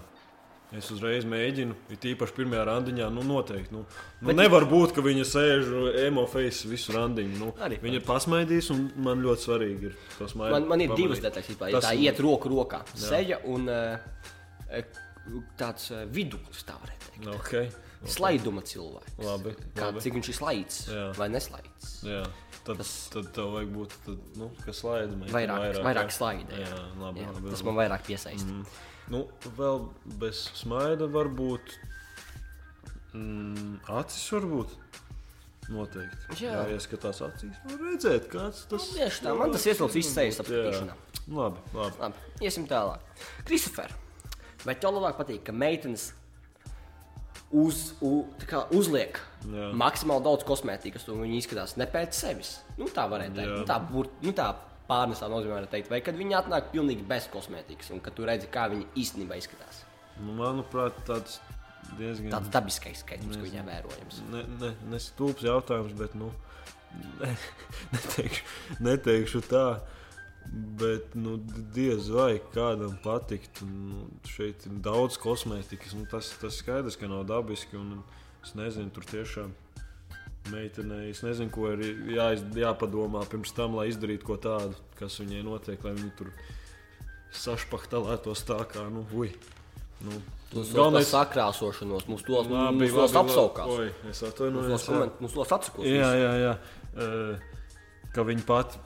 [SPEAKER 1] Es uzreiz mēģinu, it īpaši pirmajā randiņā, nu noteikti. Nu, nu
[SPEAKER 2] Bet-
[SPEAKER 1] nevar būt, ka viņa sēž emo-face visu randiņu. Nu,
[SPEAKER 2] Arī,
[SPEAKER 1] viņa pasmaidīs, un man ļoti svarīgi ir tas maigi.
[SPEAKER 2] Man, man ir divas detaļas, ja
[SPEAKER 1] Tas-
[SPEAKER 2] tā iet roku rokā. Seja un uh, tāds uh, viduklis, tā varētu teikt.
[SPEAKER 1] Okay.
[SPEAKER 2] Slaiduma cilvēks.
[SPEAKER 1] Labi,
[SPEAKER 2] Kā,
[SPEAKER 1] labi.
[SPEAKER 2] cik viņš ir slaids
[SPEAKER 1] Jā.
[SPEAKER 2] vai neslaids?
[SPEAKER 1] Jā, tad, tas... tad tev vajag būt, tad, nu, kas slaida. meitene
[SPEAKER 2] Vairāk, vairāk, vairāk
[SPEAKER 1] jā.
[SPEAKER 2] slaida.
[SPEAKER 1] Jā, labi,
[SPEAKER 2] jā,
[SPEAKER 1] labi,
[SPEAKER 2] tas
[SPEAKER 1] labi.
[SPEAKER 2] man vairāk piesaista. Mm.
[SPEAKER 1] Nu, vēl bez smaida varbūt. Mm, acis varbūt. Noteikti.
[SPEAKER 2] Jā.
[SPEAKER 1] Jā, ieskatās acīs. Var redzēt, kāds tas
[SPEAKER 2] Nu, Tieši tā, man tas iesilps izsējas apskatīšanā.
[SPEAKER 1] Labi, labi.
[SPEAKER 2] Labi, iesim tālāk. Kristofer, vai tev labāk patīk, ka meitenes uz, u, kā uzliek
[SPEAKER 1] Jā.
[SPEAKER 2] maksimāli daudz kosmētikas, un viņi izskatās ne pēc sevis. Nu, tā varētu teikt. Nu, tā, bur, nu, tā pārnesā nozīmē, teikt, vai kad viņi atnāk pilnīgi bez kosmētikas, un kad tu redzi, kā viņi īstenībā izskatās.
[SPEAKER 1] Nu, manuprāt, tāds diezgan.
[SPEAKER 2] Tāds dabiskais skaitlis, ko viņam vērojams.
[SPEAKER 1] ne, ne, nestulbs jautājums, bet nu, <laughs> ne, neteikšu, neteikšu tā. Bet nu, diez vai kādam patikt. Nu, šeit ir daudz kosmētikas. Nu, tas, tas skaidrs, ka nav dabiski. Un, es nezinu, tur tiešām meitenei. Es nezinu, ko ir jāiz, jāpadomā pirms tam, lai izdarītu ko tādu, kas viņai notiek, lai viņa tur sašpahtelētos tā kā, nu, ui. Nu,
[SPEAKER 2] Tas galvenais ir sakrāsošanos, mums tos, mums tos apsaukās.
[SPEAKER 1] Oi, es
[SPEAKER 2] Mums
[SPEAKER 1] atvainojos.
[SPEAKER 2] tos,
[SPEAKER 1] jā.
[SPEAKER 2] koment- mums tos atsakos.
[SPEAKER 1] Jā, jā, jā. Uh, ka viņa pati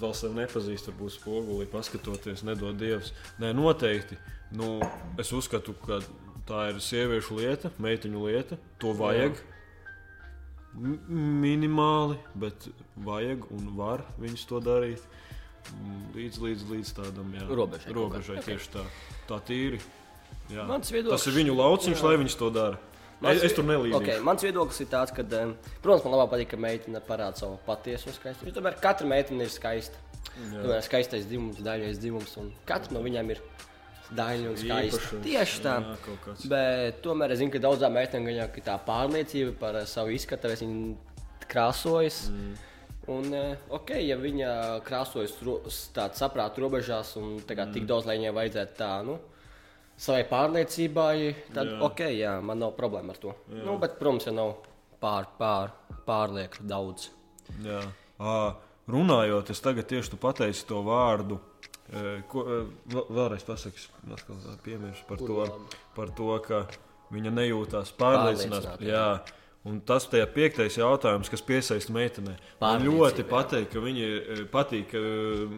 [SPEAKER 1] vēl sevi nepazīst, varbūt spogulī paskatoties, nedod dievs. Nē, noteikti. Nu, es uzskatu, ka tā ir sieviešu lieta, meiteņu lieta. To vajag. M minimāli, bet vajag un var viņas to darīt. Mm, Līdz, līdz, līdz tādam jā,
[SPEAKER 2] Robežai
[SPEAKER 1] robežai
[SPEAKER 2] kādai.
[SPEAKER 1] tieši tā. Tā tīri. Jā.
[SPEAKER 2] Mans viedoklis-
[SPEAKER 1] Tas ir viņu lauciņš,
[SPEAKER 2] Jā.
[SPEAKER 1] lai viņas to dara.
[SPEAKER 2] Mans
[SPEAKER 1] Es, es tur nelīdzu.
[SPEAKER 2] Okay, mans viedoklis ir tāds, ka, protams, man labāk patīk, ka meitene parāda savu patieso skaistumu. Tomēr katra meitene ir skaista. Tomēr skaistais dzimums, daļais dzimums, un katra no viņiem ir daļa un skaista. Tieši tā.
[SPEAKER 1] Jā.
[SPEAKER 2] Bet tomēr es zinu, ka daudzām meitenēm ir tā pārliecība par savu izskatu, viņi krāsojas. Mm. Un, eh, ok, ja viņa krāsojas tādā saprāta robežās un tā kā, tik daudz, lai viņai vajadzētu tā, nu, savai pārliecībai, tad Jā. ok, jā, man nav problēma ar to. Jā. Nu, bet, protams, ja nav pār, pār, pārlieku daudz.
[SPEAKER 1] Jā. À, runājot, es tagad tieši tu pateici to vārdu. E, Ko, e, vēl- vēlreiz pasakies, piemērs par, to, par to, ka viņa nejūtās pārliecināta. Jā. Un tas ir piektais jautājums, kas piesaista meitenei. Man ļoti patīk, ka viņa patīk, ka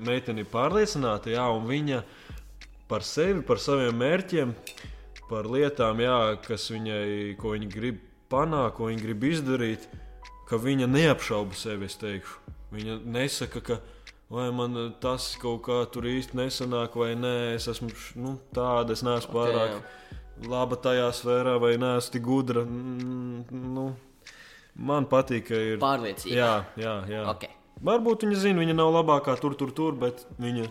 [SPEAKER 1] meitene ir pārliecināta, jā, un viņa par sevi, par saviem mērķiem, par lietām, jā, kas viņai, ko viņa grib panākt, ko viņa grib izdarīt, ka viņa neapšauba sevi. es teikšu. Viņa nesaka, ka vai man tas kaut kā tur īsti nesanāk, vai nē, es esmu nu, tāda, es neesmu pārāk
[SPEAKER 2] jā.
[SPEAKER 1] laba tajā sfērā, vai neesmu tik gudra. Mm, Nu, man patīk, ka ir.
[SPEAKER 2] Pārliecība.
[SPEAKER 1] Jā, jā, jā.
[SPEAKER 2] Ok.
[SPEAKER 1] Varbūt viņa zina, viņa nav labākā tur, tur, tur, bet viņa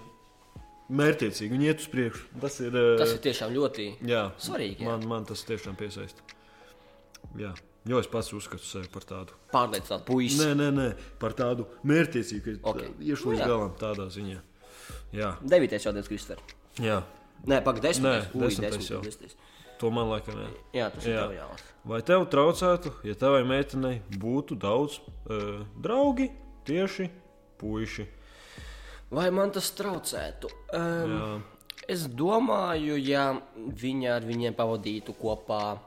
[SPEAKER 1] mērķiecīgi, viņa iet uz priekšu. Tas ir. eh,
[SPEAKER 2] Tas ir tiešām ļoti
[SPEAKER 1] jā,
[SPEAKER 2] svarīgi. Jā.
[SPEAKER 1] Man, man tas tiešām piesaista. Jā, jo es pats uzskatu sevi par tādu.
[SPEAKER 2] Pārliecināti puisis.
[SPEAKER 1] Nē, nē, nē, par tādu mērķiecīgu, ka
[SPEAKER 2] Ok.
[SPEAKER 1] iešu
[SPEAKER 2] Nu
[SPEAKER 1] līdz galam tādā ziņā. Jā,
[SPEAKER 2] Devītais jautājums, Kristofer.
[SPEAKER 1] jā.
[SPEAKER 2] Nē, pagaidi, desmitais.
[SPEAKER 1] Nē,
[SPEAKER 2] Ui,
[SPEAKER 1] desmitais jau.
[SPEAKER 2] desmitais.
[SPEAKER 1] to man liekas, nē.
[SPEAKER 2] Jā, tas ir
[SPEAKER 1] Jā.
[SPEAKER 2] tev jālasa.
[SPEAKER 1] Vai tev traucētu, ja tavai meitenei būtu daudz uh, draugi, tieši puiši?
[SPEAKER 2] Vai man tas traucētu? Um,
[SPEAKER 1] Jā.
[SPEAKER 2] es domāju, ja viņa ar viņiem pavadītu kopā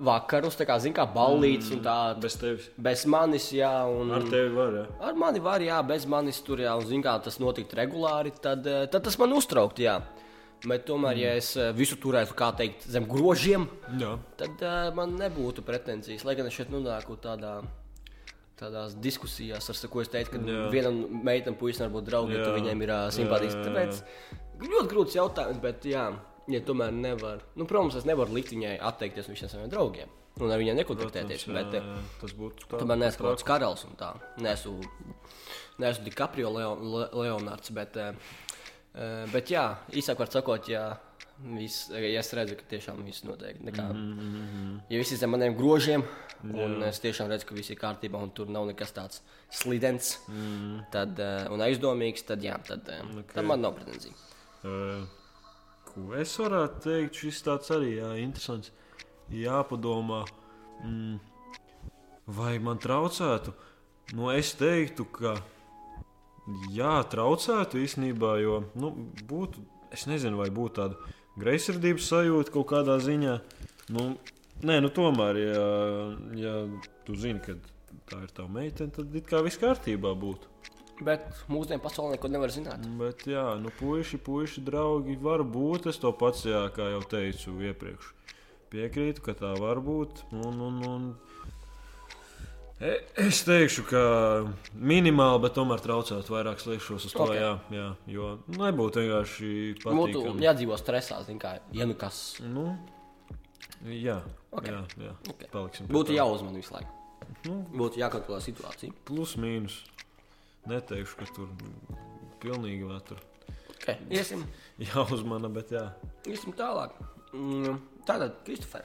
[SPEAKER 2] vakarus, tā kā, zin, kā ballītes un tā.
[SPEAKER 1] Bez tevis.
[SPEAKER 2] Bez manis, jā, un
[SPEAKER 1] Ar tevi var, jā.
[SPEAKER 2] ar mani var, jā, bez manis tur, jā, un zin, kā tas notiktu regulāri, tad, eh, tad tas man uztrauktu, jā. Bet tomēr, ja es eh, visu turētu, kā teikt, zem grožiem,
[SPEAKER 1] jā.
[SPEAKER 2] tad uh, man nebūtu pretenzijas. Lai gan es šeit nonāku tādā. Tādās diskusijās, ar ko es teicu, ka
[SPEAKER 1] Jā.
[SPEAKER 2] vienam meitam, puisim, var būt draugi, tu viņiem ir uh,
[SPEAKER 1] jā.
[SPEAKER 2] Tāpēc ļoti grūts jautājums, bet jā, ja tomēr nevar. Nu, protams, es nevaru likt viņai atteikties no visiem saviem draugiem un ar viņiem nekontaktēties.
[SPEAKER 1] jā,
[SPEAKER 2] Bet,
[SPEAKER 1] jā, jā, tas būtu tā.
[SPEAKER 2] Tomēr neesmu kaut kāds karalis un tā. Neesmu, neesmu DiCaprio Leon, Le, Leonards. Bet, eh, eh, bet jā, īsāk var sakot, ja, vis, ja es redzu, ka tiešām viss notiek. Nekā, mm -hmm. Ja viss ir zem maniem grožiem, un es tiešām redzu, ka viss ir kārtībā, un tur nav nekas tāds slidens mm. tad, eh, un aizdomīgs, tad jā, tad, okay. tad man nav pretenzija.
[SPEAKER 1] Uh, ko es varētu teikt, šis tāds arī jā, interesants. Jāpadomā, mm, vai man traucētu. Nu, es teiktu, ka jā, traucētu īstenībā, jo nu, būtu, es nezinu, vai būtu tāda greizsirdības sajūta kaut kādā ziņā. Nu, nē, nu tomēr, ja, ja tu zini, ka tā ir tava meitene, tad it kā viss kārtībā būtu.
[SPEAKER 2] Bet mūsdienu pasaulē neko nevar zināt.
[SPEAKER 1] Bet, jā, nu, puiši, puiši, draugi, var būt. Es to pats, jā, kā jau teicu iepriekš, piekrītu, ka tā var būt. Un, un, un... E- Es teikšu, ka minimāli, bet tomēr traucētu vairāk sliekšos uz to.
[SPEAKER 2] Ok.
[SPEAKER 1] Jā, jā, jo nebūtu vienkārši
[SPEAKER 2] Būtu
[SPEAKER 1] patīkami.
[SPEAKER 2] jādzīvo stresā, zin kā, ja nu kas.
[SPEAKER 1] Nu, Jā,
[SPEAKER 2] Ok.
[SPEAKER 1] jā, jā.
[SPEAKER 2] Ok.
[SPEAKER 1] paliksim.
[SPEAKER 2] Būtu
[SPEAKER 1] tā.
[SPEAKER 2] jāuzmanā visu laiku.
[SPEAKER 1] Nu,
[SPEAKER 2] Būtu jākontrolē situācija.
[SPEAKER 1] plus mīnus. Neteikšu, ka tur pilnīgi vēl tur
[SPEAKER 2] Okay. Iesim, <laughs>
[SPEAKER 1] jāuzmana, bet jā.
[SPEAKER 2] iesim tālāk. Mm, Tātad, Kristofer.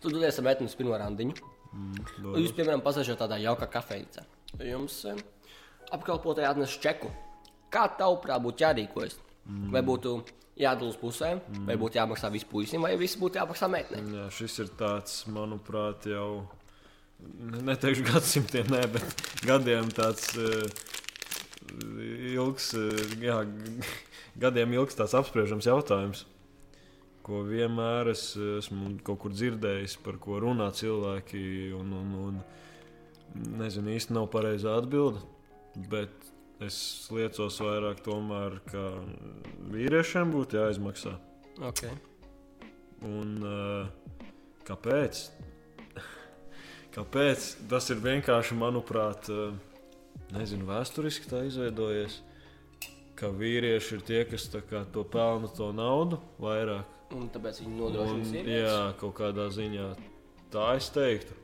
[SPEAKER 2] Tu dodies ar metni uz pirmo randiņu.
[SPEAKER 1] Mm,
[SPEAKER 2] Jūs, piemēram, pasēžat tādā jaukā kafejnīcā. Jums um, apkalpotāji atnes čeku. Kā tavuprāt būtu jārīkojas? Mm. Vai būtu jādalās pusēm, mm. vai būtu jāmaksā visu puisim, vai viss būtu jāmaksā meitenei?
[SPEAKER 1] Jā, šis ir tāds, manuprāt, jau neteikšu gadsimtiem, ne, bet gadiem tāds uh, ilgs, uh, jā, gadiem ilgs tāds apspriežams jautājums, ko vienmēr es esmu kaut kur dzirdējis, par ko runā cilvēki, un, un, un nezinu, īsti nav pareizā atbilde, bet es liecos vairāk tomēr, ka vīriešiem būtu jāizmaksā.
[SPEAKER 2] Okay.
[SPEAKER 1] Un, uh, kāpēc? Kāpēc? Tas ir vienkārši, manuprāt, uh, nezinu, vēsturiski tā izveidojies. Ka vīrieši ir tie, kas kā to pelna to naudu vairāk.
[SPEAKER 2] Un tāpēc viņi nodrošina sievietes?
[SPEAKER 1] jā, kaut kādā ziņā tā es teiktu.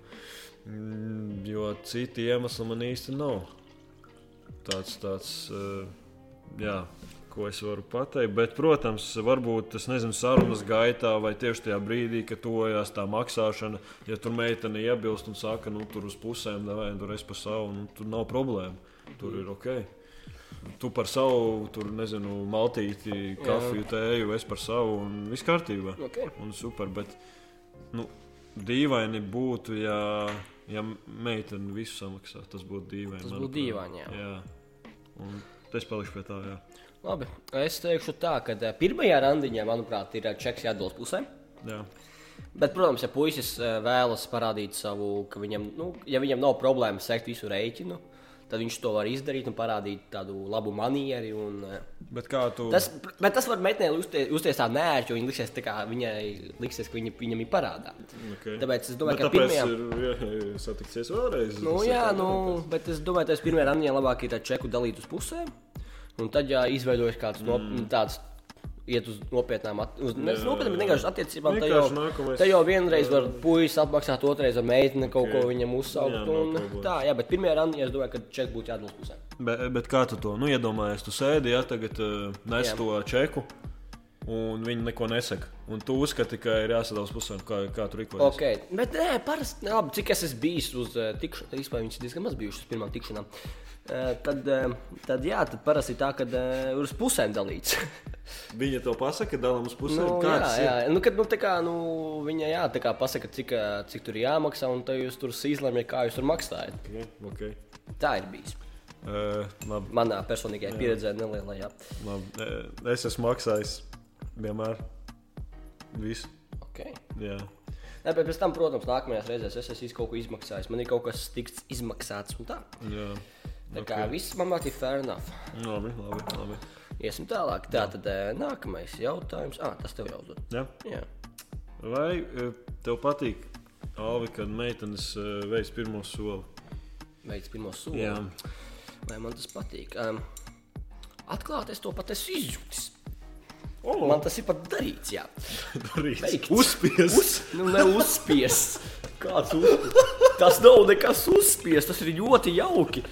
[SPEAKER 1] Mm, Jo citi iemesli man īsti nav. Tāds, tāds, uh, jā, ko es varu pateikt. Bet, protams, varbūt tas nezinu, sarunas gaitā vai tieši tajā brīdī, kad tojās tā maksāšana, ja tur meitene iebilst un saka, nu tur uz pusēm, vai tur es par savu, nu, tur nav problēma. Tur ir ok. Tu par savu, tur nezinu, maltīti, kafiju, tēju, es par savu, un viss kārtībā.
[SPEAKER 2] Okay.
[SPEAKER 1] Un super, bet nu, dīvaini būtu, ja, ja meitene visu samaksā. Tas būtu dīvaini.
[SPEAKER 2] Tas būtu dīvaini, jā.
[SPEAKER 1] jā. Un es palikšu pie tā, jā.
[SPEAKER 2] Labi, es teikšu tā, ka eh, pirmajā randiņā, manuprāt, ir eh, čeks jādod pusēm.
[SPEAKER 1] jā.
[SPEAKER 2] Bet, protams, ja puisis eh, vēlas parādīt savu, ka viņam, nu, ja viņam nav problēma sekt visu rēķinu, tad viņš to var izdarīt un parādīt tādu labu manieri. Un,
[SPEAKER 1] Bet tu
[SPEAKER 2] tas, bet tas var meitenei justies tā nērti, jo viņa liksies, tā kā viņai liksies, ka viņa, viņam ir parādā.
[SPEAKER 1] Okay.
[SPEAKER 2] Tāpēc es domāju,
[SPEAKER 1] Bet
[SPEAKER 2] ka pirmajā.
[SPEAKER 1] ir jā, jā, satikties vēlreiz.
[SPEAKER 2] Nu, jā, nu, bet es domāju, ka tas pirmajā randiņā labāk ir tā čeku dalīt uz pusēm. Un tad, ja izveidojas kāds no,
[SPEAKER 1] Mm.
[SPEAKER 2] tāds, iet uz nopietnām, uz, uz nopietnām, bet vienkārši attiecībām,
[SPEAKER 1] Vienkārši
[SPEAKER 2] jau,
[SPEAKER 1] nākamais-
[SPEAKER 2] tad jau vienreiz var puisis apmaksāt, otrreiz ar meiteni kaut ko
[SPEAKER 1] Ok.
[SPEAKER 2] viņam uzsaukt.
[SPEAKER 1] Jā,
[SPEAKER 2] un,
[SPEAKER 1] problēmas.
[SPEAKER 2] tā, jā, bet pirmajā randiņā es domāju, ka čeks būtu jādod uz pusēm.
[SPEAKER 1] Bet, bet kā tu to nu, iedomājies? Tu sēdi, ja tagad uh, nes
[SPEAKER 2] Jā.
[SPEAKER 1] to čeku, un viņi neko nesaka. Un tu uzskati, ka ir jāsadalās pusēm, kā, kā tur rīkojas.
[SPEAKER 2] Okay. Bet, nē, parasti, labi, cik es esmu bijis uz uh, tikšanām, vispār viņas ir diezgan maz bijušas uz pirmām tikšanām. Uh, tad, uh, tad, jā, tad parasti ir tā, ka uh, uz pusēm dalīts. <laughs>
[SPEAKER 1] Viņa to pasaka, dalām uz pusēm.
[SPEAKER 2] Nu, jā, jā.
[SPEAKER 1] ir?
[SPEAKER 2] Nu, kad, nu, kā, nu, viņa jā, tā kā pasaka, cik, cik tur ir jāmaksā, un tad jūs tur izlemjat, kā jūs tur maksājat.
[SPEAKER 1] Okay, okay.
[SPEAKER 2] Tā ir bijis.
[SPEAKER 1] Uh, labi,
[SPEAKER 2] Manā personīgajā pieredzē, nelielajā.
[SPEAKER 1] labi. Eh, Es esmu maksājis vienmēr visu.
[SPEAKER 2] Okay.
[SPEAKER 1] Jā.
[SPEAKER 2] Nē, bet pēc tam, protams, nākamajās reizēs es esmu kaut ko izmaksājis. Man ir kaut kas tiks izmaksāts, un tā.
[SPEAKER 1] Jā.
[SPEAKER 2] Tā kā viss man liekas, ir fair enough.
[SPEAKER 1] Labi, labi. labi.
[SPEAKER 2] Iesim tālāk. Tā tad ā, nākamais jautājums. Ah, tas tev jau uzdod.
[SPEAKER 1] Jā.
[SPEAKER 2] Jā.
[SPEAKER 1] Vai eh, tev patīk, Alvi, kad meitenes eh, veids pirmo soli?
[SPEAKER 2] Veids pirmo soli. Vai man tas patīk? Um, atklāti, es to pat esmu izjūtis.
[SPEAKER 1] Oh,
[SPEAKER 2] Man tas ir pat darīts, jā. <laughs>
[SPEAKER 1] darīts.
[SPEAKER 2] Veikts.
[SPEAKER 1] Uzspies.
[SPEAKER 2] Uz, nu, neuzspiests. <laughs> Kāds uzspiests? Tas nav nekas uzspiests, tas ir ļoti jauki.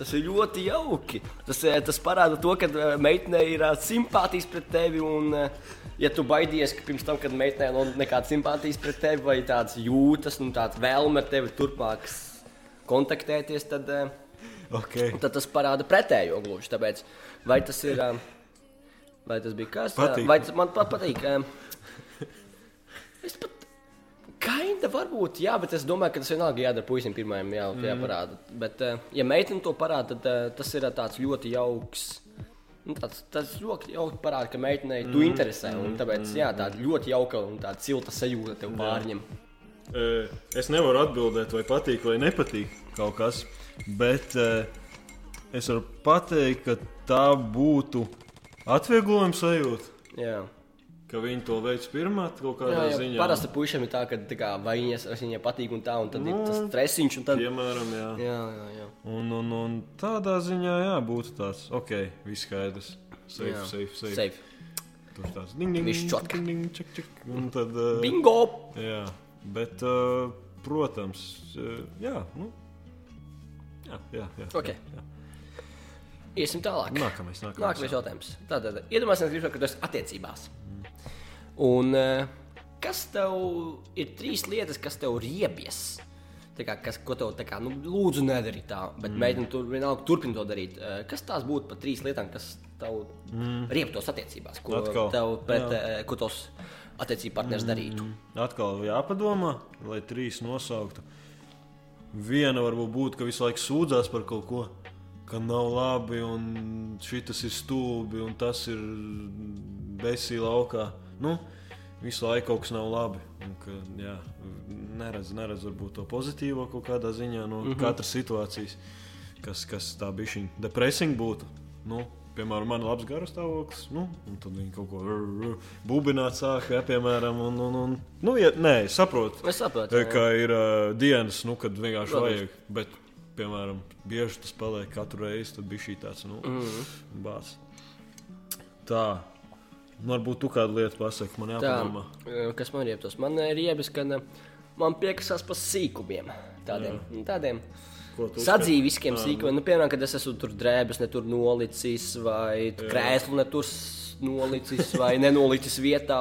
[SPEAKER 2] Tas ir ļoti jauki. Tas, eh, tas parāda to, ka eh, meitenei ir eh, simpātijas pret tevi. Un, ja tu baidies, ka pirms tam, kad meitenei nav nekādas simpātijas pret tevi, vai tādas jūtas, nu, tādas vēlme ar tevi turpmāk kontaktēties, tad,
[SPEAKER 1] Okay.
[SPEAKER 2] tad tas parāda pretējo gluži. Tāpēc, vai tas ir. Vai tas bija kas tas man pat patīk? Es pat Kainda varbūt, jā, bet es domāju, ka tas vienalga jādara puisim pirmajam, jā, mm. jāparāda. Bet, eh, ja meitene to parāda, tad eh, tas ir eh, tāds ļoti jauks. nu, Tāds, tas ļoti jauki parāda, ka meitenei tu interesē. un Tāpēc, jā, tāda ļoti jauka un tāda silta sajūta tev pārņem.
[SPEAKER 1] Es nevaru atbildēt, vai patīk vai nepatīk kaut kas, bet es varu pateikt, ka tā būtu atvieglojuma sajūta,
[SPEAKER 2] Jā.
[SPEAKER 1] Ka viņi to veids pirmā kaut kādā
[SPEAKER 2] Jā, jā,
[SPEAKER 1] ziņā.
[SPEAKER 2] parasti puišiem ir tā, ka tā kā, vai viņas, viņai patīk un tā, un tad ir tas stresiņš. un Tad...
[SPEAKER 1] Piemēram, jā.
[SPEAKER 2] Jā, jā, jā.
[SPEAKER 1] Un, un, un tādā ziņā, jā, būtu tāds, ok, viss skaidrs. Safe,
[SPEAKER 2] Jā.
[SPEAKER 1] safe, safe.
[SPEAKER 2] Safe.
[SPEAKER 1] tur tāds ding, ding,
[SPEAKER 2] Viss čotka.
[SPEAKER 1] ding, ding, čik, čik, un tad, uh,
[SPEAKER 2] Bingo!
[SPEAKER 1] jā, bet, uh, protams, uh, jā, nu, jā, jā, jā.
[SPEAKER 2] Ok.
[SPEAKER 1] jā.
[SPEAKER 2] Iesim tālāk.
[SPEAKER 1] Nākamais, nākamais.
[SPEAKER 2] Nākamais jautājums. Tātad, iedomājieties, ka tu esi attiecībās. Un eh, kas tev ir trīs lietas, kas tev riebjas? Tā kā, kas, ko tev tā kā, nu, lūdzu, nedari tā, bet mm. meitene tur vienalga turpina to darīt. Eh, Kas tās būtu par trīs lietām, kas tev mm. riebtos attiecībās? Ko
[SPEAKER 1] Atkal.
[SPEAKER 2] tev pret, eh, ko tos attiecību partneris darītu?
[SPEAKER 1] Atkal jāpadomā, lai trīs nosauktu. Viena varbūt būtu, ka visu laiku sūdzās par kaut ko, ka nav labi, un šis ir stulbi, un tas ir besī laukā. Nu, visu laiku kaut kas nav labi. Un, ka, jā, neredz, neredz varbūt to pozitīvo kaut kādā ziņā no mm -hmm. katras situācijas, kas, kas tā bija šī depresija būtu. Nu, Piemēram, man ir labs garastāvoklis, nu, un tad viņi kaut ko bubināt sāk, ja, piemēram, un, un, un nu, ja, nē, saprotu,
[SPEAKER 2] Es saprotu, jā, jā.
[SPEAKER 1] ka ir uh, dienas, nu, kad vienkārši
[SPEAKER 2] Protams.
[SPEAKER 1] vajag, bet, piemēram, bieži tas paliek katru reizi, tad bija šī tāds, nu, mm. -hmm. bāz. Tā, varbūt tu kādu lietu pasaki, man jāpadomā.
[SPEAKER 2] Tā, eh, kas man ir ieptos? Man ir iebis, ka eh, man piekasās par sīkumiem. Tādiem, nu, tādiem
[SPEAKER 1] tu
[SPEAKER 2] sadzīviskiem sīkumiem. Nu, piemēram, kad es esmu tur drēbes, ne tur nolicis, vai krēslu ne tur nolicis, vai nenolicis vietā.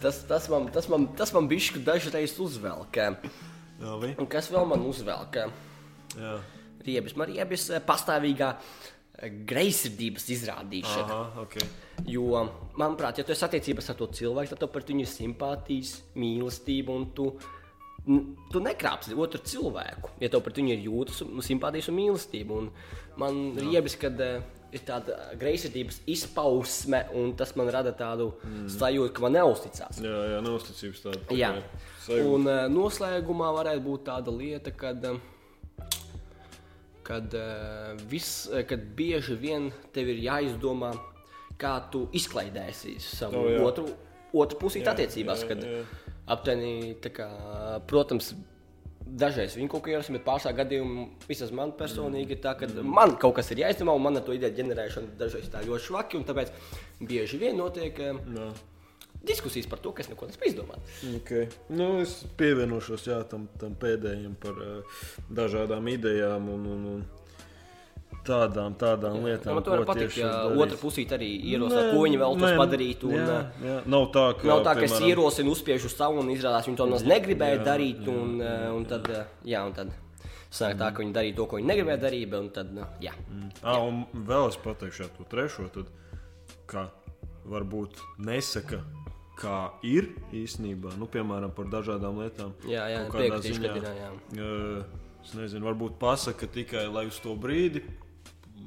[SPEAKER 2] Tas, tas man, tas man, tas man bišķi dažreiz uzvelk.
[SPEAKER 1] Jā?
[SPEAKER 2] Un kas vēl man uzvelk?
[SPEAKER 1] Jā.
[SPEAKER 2] Riebis. Man riebis pastāvīgā greizsirdības izrādīšana.
[SPEAKER 1] Aha, ok.
[SPEAKER 2] Jo, manuprāt, ja tu esi attiecībās ar to cilvēku, tad tev par viņu ir simpātijas, mīlestība, un tu, tu nekrāpsi otru cilvēku. Ja tev pret viņu ir jūtas, un- simpātijas un mīlestība. Un man riebis, kad uh, ir tāda greizsirdības izpausme, un tas man rada tādu mm. sajūtu, ka man neusticās.
[SPEAKER 1] Jā, jā, neusticības tāda.
[SPEAKER 2] Jā,
[SPEAKER 1] Sajūta.
[SPEAKER 2] un uh, noslēgumā varētu būt tāda lieta, kad, uh, kad, uh, vis, uh, kad bieži vien tev ir jāizdomā, kā tu izklaidēsi savu
[SPEAKER 1] O, jā.
[SPEAKER 2] otru, otru pusīti
[SPEAKER 1] Jā,
[SPEAKER 2] attiecībās.
[SPEAKER 1] jā,
[SPEAKER 2] Kad
[SPEAKER 1] jā.
[SPEAKER 2] aptuveni, tā kā, protams, dažreiz viņi kaut ko ierosina, bet pārsvarā gadījumā vismaz man personīgi ir tā, ka man kaut kas ir jāizdomā, un man ar to ideju ģenerēšana dažreiz tā ļoti švaki, un tāpēc bieži vien notiek. Uh,
[SPEAKER 1] Jā.
[SPEAKER 2] Diskusijas par to, kas neko nespēj izdomāt.
[SPEAKER 1] Okay. Nu, es pievienošos jā, tam, tam pēdējiem par uh, dažādām idejām un, un, un tādām, tādām lietām.
[SPEAKER 2] To var
[SPEAKER 1] ko
[SPEAKER 2] patikt,
[SPEAKER 1] tieši
[SPEAKER 2] ja otra pusīte arī ierosina, ko viņi vēlas padarīt. Un,
[SPEAKER 1] jā,
[SPEAKER 2] uh,
[SPEAKER 1] jā. Nav tā, ka,
[SPEAKER 2] Nav tā, ka es
[SPEAKER 1] piemēram,
[SPEAKER 2] ierosinu, uzspiežu uz savu un izrādās, viņi to nemaz negribēja
[SPEAKER 1] jā,
[SPEAKER 2] darīt.
[SPEAKER 1] jā,
[SPEAKER 2] Un, jā, un tad, jā, jā, un tad sanāk tā, ka viņi darīja to, ko viņi negribēja darīt. Un tad, nu, jā.
[SPEAKER 1] Ah, un vēl es pateikšu šo trešo, tad, ka varbūt nesaka, kā ir īstenībā, nu, piemēram, par dažādām lietām.
[SPEAKER 2] Jā, jā,
[SPEAKER 1] Kaut
[SPEAKER 2] piekritīšu,
[SPEAKER 1] ziņā,
[SPEAKER 2] ka ir, jā.
[SPEAKER 1] ā, Es nezinu, varbūt pasaka tikai lai uz to brīdi.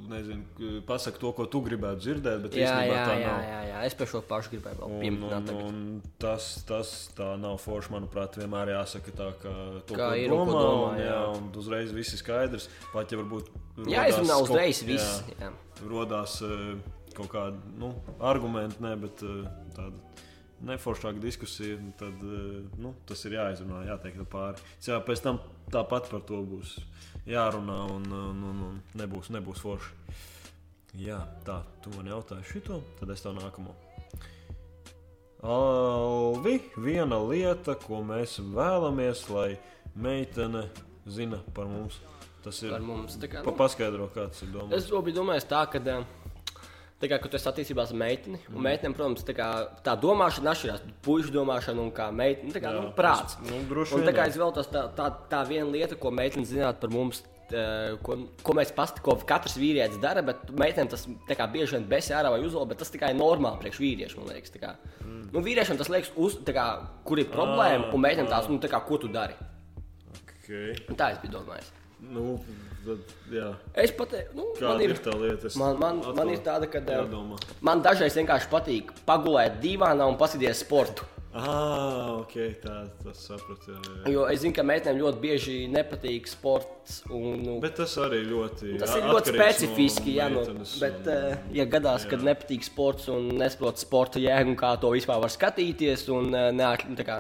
[SPEAKER 1] Nezinu, pasaka to, ko tu gribētu dzirdēt, bet
[SPEAKER 2] Jā,
[SPEAKER 1] īstenībā
[SPEAKER 2] jā,
[SPEAKER 1] tā
[SPEAKER 2] jā,
[SPEAKER 1] nav.
[SPEAKER 2] jā, jā, es par šo pašu gribēju vēl
[SPEAKER 1] Un,
[SPEAKER 2] pieminēt.
[SPEAKER 1] un,
[SPEAKER 2] tagad.
[SPEAKER 1] un tas, tas tā nav forši. Manuprāt, vienmēr jāsaka tā, ka to,
[SPEAKER 2] Kā ir un
[SPEAKER 1] domā,
[SPEAKER 2] domā,
[SPEAKER 1] un, jā,
[SPEAKER 2] jā.
[SPEAKER 1] un uzreiz viss ir skaidrs. Pat ja varbūt
[SPEAKER 2] Jā, izrunā
[SPEAKER 1] kaut-
[SPEAKER 2] uzreiz viss.
[SPEAKER 1] jā,
[SPEAKER 2] jā.
[SPEAKER 1] rodās kaut kādi nu, argumenti, ne, bet tāda neforšāka diskusija, tad eh, nu, tas ir jāizrunā, jāteikt pāri. Jā, pēc tam tāpat par to būs jārunā, un, un, un, un nebūs, nebūs forši. Jā, tā, tu man jautāji šito, tad es tev nākamo. Alvi, viena lieta, ko mēs vēlamies, lai meitene zina par mums. Tas ir
[SPEAKER 2] Par mums. Kā,
[SPEAKER 1] Pa,
[SPEAKER 2] nu,
[SPEAKER 1] paskaidro, kāds ir domāts.
[SPEAKER 2] Es biju domājis tā, ka. eh, Tā kā tu esi attiecībās ar meiteni, un meitenēm, protams, tā, kā, tā domāšana atšķirās. Puisšu domāšana un kā meitene, tā kā
[SPEAKER 1] Jā,
[SPEAKER 2] nu, prāts.
[SPEAKER 1] nu,
[SPEAKER 2] un tā kā es vēl tos tā, tā, tā viena lieta, ko meitene zināt par mums, tā, ko, ko mēs pasti, ko katrs vīrietis dara, bet meitenēm tas kā bieži vien besē ārā vai uzvalda, bet tas tikai normāli priekš vīriešu, man liekas. kā.
[SPEAKER 1] Mm.
[SPEAKER 2] Nu, vīriešiem tas liekas, uz, kā, kur ir problēma,
[SPEAKER 1] Ah,
[SPEAKER 2] un meitenēm tās, nu, tā kā, ko tu dari.
[SPEAKER 1] Okay.
[SPEAKER 2] Un tā es biju domājis.
[SPEAKER 1] Nu, tad, jā.
[SPEAKER 2] Es pat, nu,
[SPEAKER 1] Kāda ir
[SPEAKER 2] ir,
[SPEAKER 1] tā lieta?
[SPEAKER 2] Man, man,
[SPEAKER 1] atkal
[SPEAKER 2] man ir tāda, ka
[SPEAKER 1] Jādomā.
[SPEAKER 2] man dažreiz vienkārši patīk pagulēt divānā un paskatīties sportu.
[SPEAKER 1] Ah, ok, tā tas sapratu. Jā, jā.
[SPEAKER 2] Jo es zinu, ka meitenēm ļoti bieži nepatīk sports. Un, nu,
[SPEAKER 1] Bet tas arī ļoti.
[SPEAKER 2] tas ir
[SPEAKER 1] a-
[SPEAKER 2] ļoti specifiski. Jā, no,
[SPEAKER 1] meitenes
[SPEAKER 2] bet,
[SPEAKER 1] un-
[SPEAKER 2] uh, ja gadās, kad nepatīk sports un nesaprot sporta jēgu un kā to vispār var skatīties, un uh, neat, tā kā,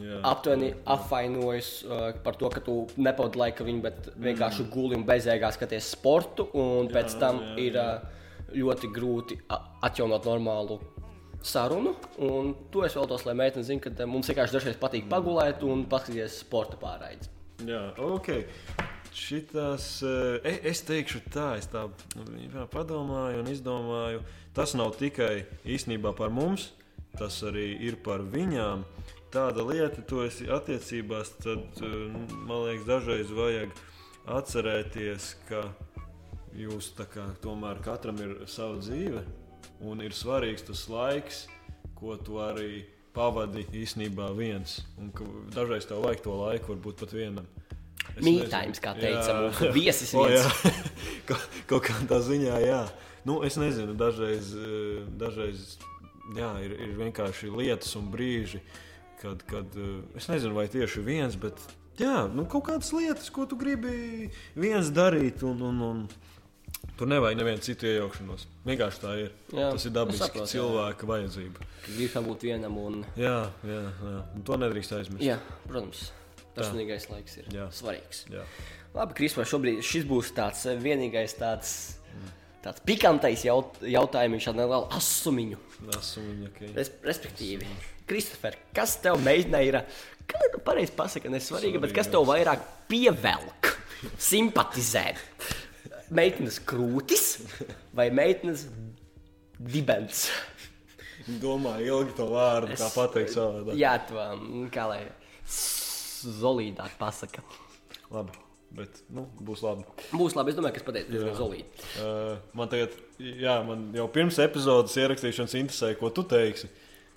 [SPEAKER 1] jā.
[SPEAKER 2] aptuveni apvainojas uh, par to, ka tu nepavadi laika viņu, bet vienkārši guli un bezjēgā skaties sportu. Un pēc
[SPEAKER 1] Jā,
[SPEAKER 2] tam
[SPEAKER 1] jā,
[SPEAKER 2] ir uh, ļoti grūti atjaunot normālu sarunu. Un to es vēlos, lai meitene zinātu, ka eh, mums vienkārši dažreiz patīk pagulēt un paskatīties sporta pārraides.
[SPEAKER 1] Jā, ok. Šitās, eh, es teikšu tā, es tā nu, padomāju un izdomāju. Tas nav tikai īstenībā par mums, tas arī ir par viņām. Tāda lieta, to es attiecībās, tad eh, man liekas, dažreiz vajag atcerēties, ka jūs kā, tomēr katram ir sava dzīve un ir svarīgs tas laiks, ko tu arī pavadi īstenībā viens. Un dažreiz tev vajag to laiku, varbūt pat vienam.
[SPEAKER 2] Mītājums, kā teica mūsu <laughs> viesis. o, <laughs>
[SPEAKER 1] Ka, kaut kādā ziņā, jā. Nu, es nezinu, dažreiz, eh, dažreiz jā, ir, ir vienkārši lietas un brīži, kad, kad eh, es nezinu, vai tieši viens, bet jā, nu, kaut kādas lietas, ko tu gribi viens darīt. Un, un, un, Tur nevajag nevienu citu iejaukšanos. Vienkārši tā ir. Jā, Tas ir dabiski saprot, cilvēka jā. vajadzība.
[SPEAKER 2] Ir jābūt vienam un.
[SPEAKER 1] Jā, jā, jā. Un to nedrīkst aizmirst.
[SPEAKER 2] Jā, protams. Tas vienīgais laiks ir jā. svarīgs.
[SPEAKER 1] Jā.
[SPEAKER 2] Labi, Krispā, šobrīd šis būs tāds eh, vienīgais tāds. Tāds pikantais jaut, jautājums, viņš ir neliela asumiņu.
[SPEAKER 1] Asumiņu, okay.
[SPEAKER 2] Res, respektīvi, Kristofer, kas tev meitene ir? Kā tu pareizi pasaki, nesvarīgi, bet kas tev vairāk pievelk, simpatizē? meitenes krūtis vai meitenes dibens.
[SPEAKER 1] Domā, ilgi to vārdu, es, kā pateikt savādāk.
[SPEAKER 2] Jā, to mm, kā lai zolīdāk pasaka.
[SPEAKER 1] Labi. Bet, nu, būs labi.
[SPEAKER 2] Būs labi. Es domāju, ka es pateicu, diezgan
[SPEAKER 1] zolīti. Uh, man tagad, jā, man jau pirms epizodes ierakstīšanas interesēja, ko tu teiksi.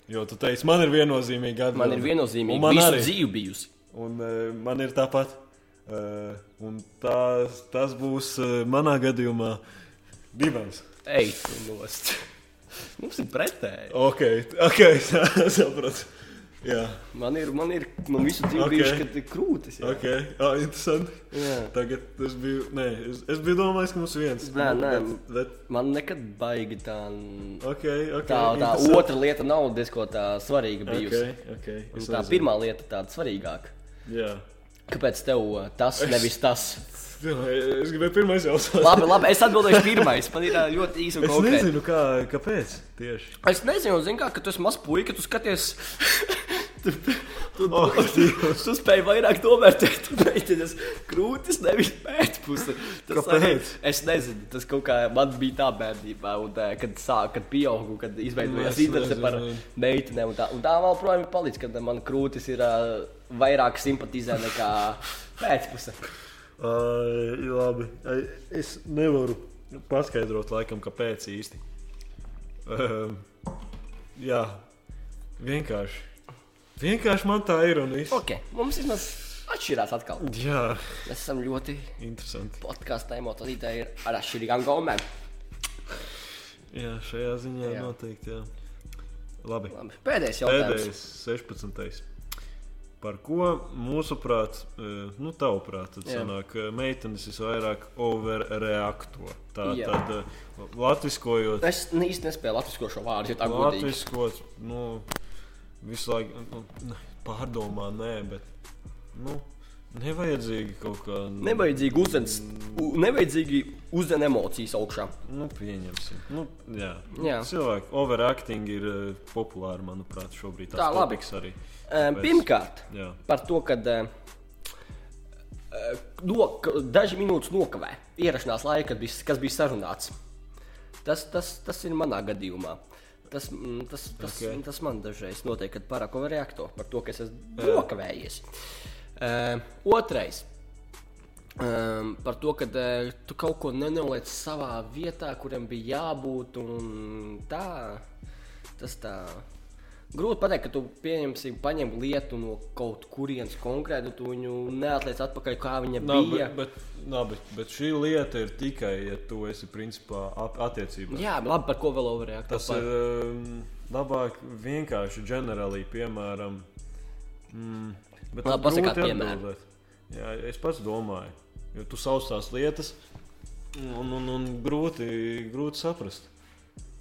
[SPEAKER 1] Jo tu teici, man ir viennozīmīgi atbildība.
[SPEAKER 2] Man ir viennozīmīgi. Man arī dzīve bijusi.
[SPEAKER 1] Un uh, man ir tāpat. Uh, tas, tas būs uh, manā gadījumā divas.
[SPEAKER 2] Ej, nost. Mums ir pretēji.
[SPEAKER 1] Ok, ok, <laughs> sapratu. Jā.
[SPEAKER 2] Man ir, man ir man visu dzīvi okay. bijuši, kad ir krūtis.
[SPEAKER 1] Jā. Ok, ah, interesanti. Jā. Tagad es biju, nē, es, es biju domājis, ka mums viens.
[SPEAKER 2] Nē, nē, bet, bet... man nekad baigi tā.
[SPEAKER 1] Okay, okay,
[SPEAKER 2] tā, tā otra lieta nav diezko tā svarīga bijusi.
[SPEAKER 1] Okay, okay.
[SPEAKER 2] Tā pirmā lieta tāda svarīgāka.
[SPEAKER 1] Jā.
[SPEAKER 2] Kāpēc tev tas, es... nevis tas?
[SPEAKER 1] Es gribēju pirmais jautāt.
[SPEAKER 2] labi, labi, es atbildēšu pirmais. Man ir ļoti un
[SPEAKER 1] konkrēti. Es nezinu, kā, kāpēc tieši.
[SPEAKER 2] Es nezinu, zinu, kā, ka tu esi mazs puika, tu skaties. <laughs> tu, tu,
[SPEAKER 1] oh,
[SPEAKER 2] tu, tu spēj vairāk novērtēt, tu meitenes krūtis, nevis pēcpusi.
[SPEAKER 1] Tas Kāpēc? Arī,
[SPEAKER 2] es nezinu, tas kaut kā man bija tā bērnībā, un, tā, kad sāk, kad pieaugu, kad izveidojās interese par meitenēm. Un tā, un tā vēl projām ir palicis, kad man krūtis ir. Uh, vairāk simpatizē nekā pēcpusē.
[SPEAKER 1] Uh, labi. Es nevaru paskaidrot, laikam, kāpēc īsti. Uh, jā, vienkārši. Vienkārši man tā ir un viss.
[SPEAKER 2] Okay, mums vismaz atšķirās atkal.
[SPEAKER 1] Jā.
[SPEAKER 2] Mēs esam ļoti
[SPEAKER 1] interesanti.
[SPEAKER 2] Podkāstā emocionāli ir ar atšķirīgām gaumēm.
[SPEAKER 1] Jā, šajā ziņā jā. noteikti. Jā. Labi.
[SPEAKER 2] Labi. Pēdējais jautājums.
[SPEAKER 1] Pēdējais, 16. Par ko mūsuprāt, e, nu, tavuprāt, sanāk, e, meitenes visvairāk overreakto. Tā Jā. tad e, latviskojot.
[SPEAKER 2] Es īsti nespēju latvisko šo vārdu, ja tā
[SPEAKER 1] godīgi. Latviskot, nu, visu laiku nu, pārdomā, nē, bet, nu, Nevajadzīgi kaut kā.
[SPEAKER 2] Nu, nevajadzīgi uzdens, nevajadzīgi uzdzen emocijas augšā.
[SPEAKER 1] Nu, pieņemsim. Nu, jā. jā. Cilvēki overacting ir uh, populāri, manuprāt, šobrīd. Tā labi. Arī.
[SPEAKER 2] Um, pirmkārt, jā. par to, ka uh, no, daži minūtes nokavē ierašanās laika, kas bija sarunāts. Tas, tas, tas ir manā gadījumā. Tas, tas, tas, okay. tas man dažreiz notiek, kad pārāk overreakto par to, ka es esmu nokavējies. Uh, Uh, otrais. Um, par to, ka uh, tu kaut ko nenoliec savā vietā, kuram bija jābūt. Tā, tas tā. Grūti pateikt, ka tu pieņemsi, paņem lietu no kaut kurienes konkrēti, tu viņu neatliec atpakaļ, kā viņa
[SPEAKER 1] nā,
[SPEAKER 2] bija.
[SPEAKER 1] Bet, bet, nā, bet, bet šī lieta ir tikai, ja tu esi principā attiecībā.
[SPEAKER 2] Jā, labi, par ko vēl overreaģēt?
[SPEAKER 1] Tas par... ir um, labāk vienkārši ģenerāli, piemēram. Mm,
[SPEAKER 2] Bet Labi, pasakāt, piemēram.
[SPEAKER 1] Jā, es pats domāju, jo tu sauc tās lietas, un, un, un grūti, grūti saprast.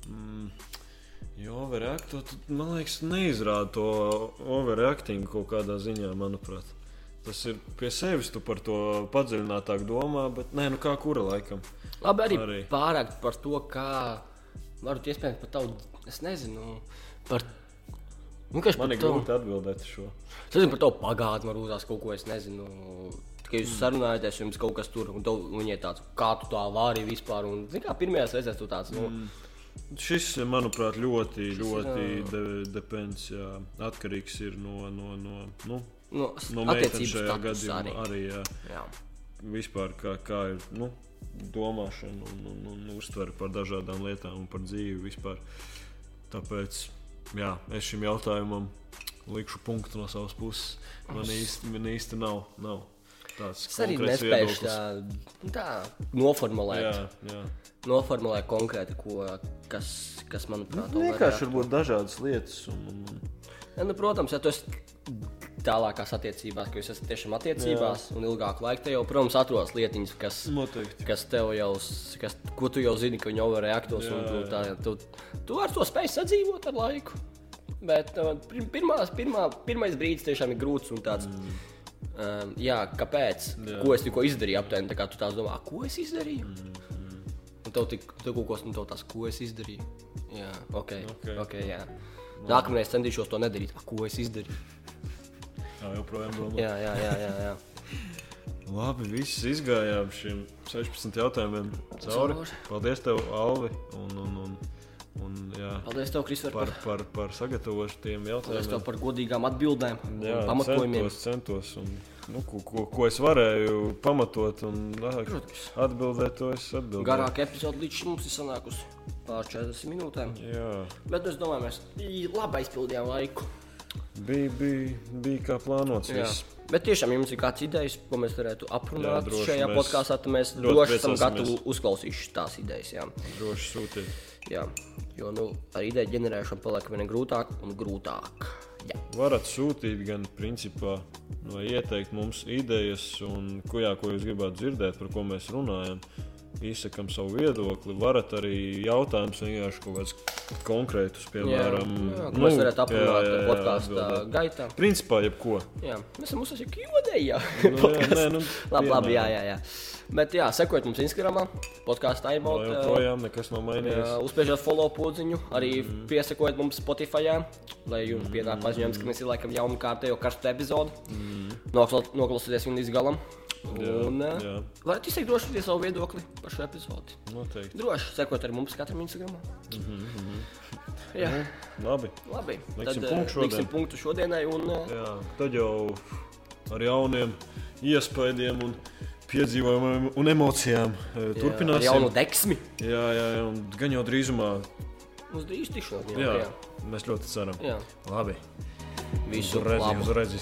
[SPEAKER 1] Mm. Jo overreaktot, man liekas, neizrāda to overreaktingu kaut kādā ziņā, manuprāt. Tas ir pie sevis, tu par to padziļinātāk domā, bet nē, nu kā kura laikam.
[SPEAKER 2] Labi, arī, arī. pārāk par to, kā varat iespējams pat tavu Es nezinu par. Nu, kas
[SPEAKER 1] Man
[SPEAKER 2] par
[SPEAKER 1] ir
[SPEAKER 2] to?
[SPEAKER 1] grūti atbildēt uz šo.
[SPEAKER 2] Es nezinu par to pagātni, varbūt tās kaut ko es nezinu. Kad jūs sarunājaties, jums kaut kas tur, un tev- viņi ir tāds, kā tu tā vari vispār. Un, zini, kā pirmajās reizēs tu tāds, nu, mm.
[SPEAKER 1] Šis, manuprāt, ļoti,
[SPEAKER 2] Šis
[SPEAKER 1] ļoti
[SPEAKER 2] ir,
[SPEAKER 1] de, depends, jā, atkarīgs ir no, no, no, nu,
[SPEAKER 2] nu,
[SPEAKER 1] no meitenes šajā gadījumā.
[SPEAKER 2] arī.
[SPEAKER 1] Arī, jā,
[SPEAKER 2] Jā.
[SPEAKER 1] vispār kā, kā ir nu, domāšana un, un, un uztvere par dažādām lietām un par dzīvi vispār. Tāpēc jā, es šim jautājumam likšu punktu no savas puses. Man īsti, man īsti nav, nav tāds
[SPEAKER 2] Es arī nespēju tā, tā noformulēt.
[SPEAKER 1] Jā, jā.
[SPEAKER 2] Noformulēt konkrēti, ko, kas, kas manuprāt, vēl
[SPEAKER 1] Vienkārši
[SPEAKER 2] varētu-
[SPEAKER 1] varbūt dažādas lietas. Un, un,
[SPEAKER 2] Ja, nu, protams, ja tu esi tālākās attiecībās, ka jūs esat tiešām attiecībās Jā. un ilgāku laiku, te jau, protams, atrodas lietiņas, kas,
[SPEAKER 1] Noteikti.
[SPEAKER 2] kas tev jau, kas, ko tu jau zini, ka viņi jau var reaktos. un
[SPEAKER 1] Jā,
[SPEAKER 2] Tu, tā, tu, tu ar to spēj sadzīvot ar laiku. Bet uh, pir- pirmās, pirmā, pirmais brīdis tiešām ir grūts un tāds. Mm. Um, jā, kāpēc? Jā. Ko es tikko izdarīju? Aptuveni, tā kā tu tās domā, "A, ko es izdarīju? Mm. Un tev tik, tev kaut kas, tev tas, ko es izdarīju? Jā. Ok. okay. okay jā. Nākamreiz centīšos to nedarīt. A, ko es izdarīju?
[SPEAKER 1] Jā, joprojām domā.
[SPEAKER 2] Jā, jā, jā. jā, jā.
[SPEAKER 1] Labi, viss izgājām šiem 16 jautājumiem cauri. Paldies, tev, Alvi. Un, un, un, un, jā,
[SPEAKER 2] Paldies, tev, Kristofer,
[SPEAKER 1] par,
[SPEAKER 2] par,
[SPEAKER 1] par, par sagatavošanu
[SPEAKER 2] paldies tev
[SPEAKER 1] jautājumiem.
[SPEAKER 2] par godīgām atbildēm,
[SPEAKER 1] Jā,
[SPEAKER 2] un pamatojumiem.
[SPEAKER 1] centos, centos. Un, nu, ko, ko, ko es varēju pamatot un atbildēt, to es atbildēju.
[SPEAKER 2] Garāka epizode līdz šim mums ir sanākusi pār 40 minūtēm.
[SPEAKER 1] Jā,
[SPEAKER 2] Bet es domāju, mēs labi aizpildījām laiku.
[SPEAKER 1] Bija, bija, bija kā plānots. Viss.
[SPEAKER 2] Bet tiešām, ja jums ir kāds idejas, ko mēs varētu aprunāt
[SPEAKER 1] Jā, droši,
[SPEAKER 2] šajā
[SPEAKER 1] mēs
[SPEAKER 2] podkāstā, tad mēs droši esam gatavi uzklausīt tās idejas. Jā.
[SPEAKER 1] Droši sūtiet.
[SPEAKER 2] Jā. Jo nu, ar ideju ģenerēšanu paliek vien grūtāk un grūtāk. Jā.
[SPEAKER 1] Varat sūtīt gan principā, vai ieteikt mums idejas, un ko, jā, ko jūs gribētu dzirdēt, par ko mēs runājam. Izsakām savu viedokli. Varat arī jautājumus vienkārši kaut kādus konkrētus, piemēram,
[SPEAKER 2] jā, ko mēs varētu aprunāt podkāstu gaitā.
[SPEAKER 1] Principā, jebko.
[SPEAKER 2] Jā, mēs esam uzsākuši kļūdēji.
[SPEAKER 1] Nu, jā, nē, nu,
[SPEAKER 2] labi, labi, jā, jā, jā. Bet, jā, sekojiet mums Instagram, podkāstā
[SPEAKER 1] Vēl
[SPEAKER 2] iemot.
[SPEAKER 1] joprojām nekas nav mainījies.
[SPEAKER 2] Uzspiežot follow podziņu, arī
[SPEAKER 1] Mhm.
[SPEAKER 2] mm. piesakojiet mums Spotify, lai jums pienāk paziņojums, ka mēs ir laikam jaunu kārtējo karstu epizodu. Mm. Noklausieties viņu līdz galam.
[SPEAKER 1] Mhm. Jā,
[SPEAKER 2] Un, eh,
[SPEAKER 1] jā.
[SPEAKER 2] varat izteikt droši savu viedokli par šo epizodi.
[SPEAKER 1] Noteikti.
[SPEAKER 2] Droši sekot arī mums katram Instagram. Mm -hmm. Jā,
[SPEAKER 1] Labi.
[SPEAKER 2] labi.
[SPEAKER 1] Liksim
[SPEAKER 2] Tad, eh,
[SPEAKER 1] punktu šodien.
[SPEAKER 2] liksim punktu šodienai. Un, eh,
[SPEAKER 1] Jā, tad jau ar jauniem iespaidiem un piedzīvojumiem un emocijām
[SPEAKER 2] jā,
[SPEAKER 1] turpināsim.
[SPEAKER 2] jaunu deksmi.
[SPEAKER 1] Jā, jā, jā, un gan jau drīzumā.
[SPEAKER 2] Mums drīz tikšanās.
[SPEAKER 1] Jā,
[SPEAKER 2] Jā, jā.
[SPEAKER 1] mēs ļoti ceram.
[SPEAKER 2] jā.
[SPEAKER 1] Labi.
[SPEAKER 2] Visu
[SPEAKER 1] Uz redzi,
[SPEAKER 2] labu.
[SPEAKER 1] uz redzi.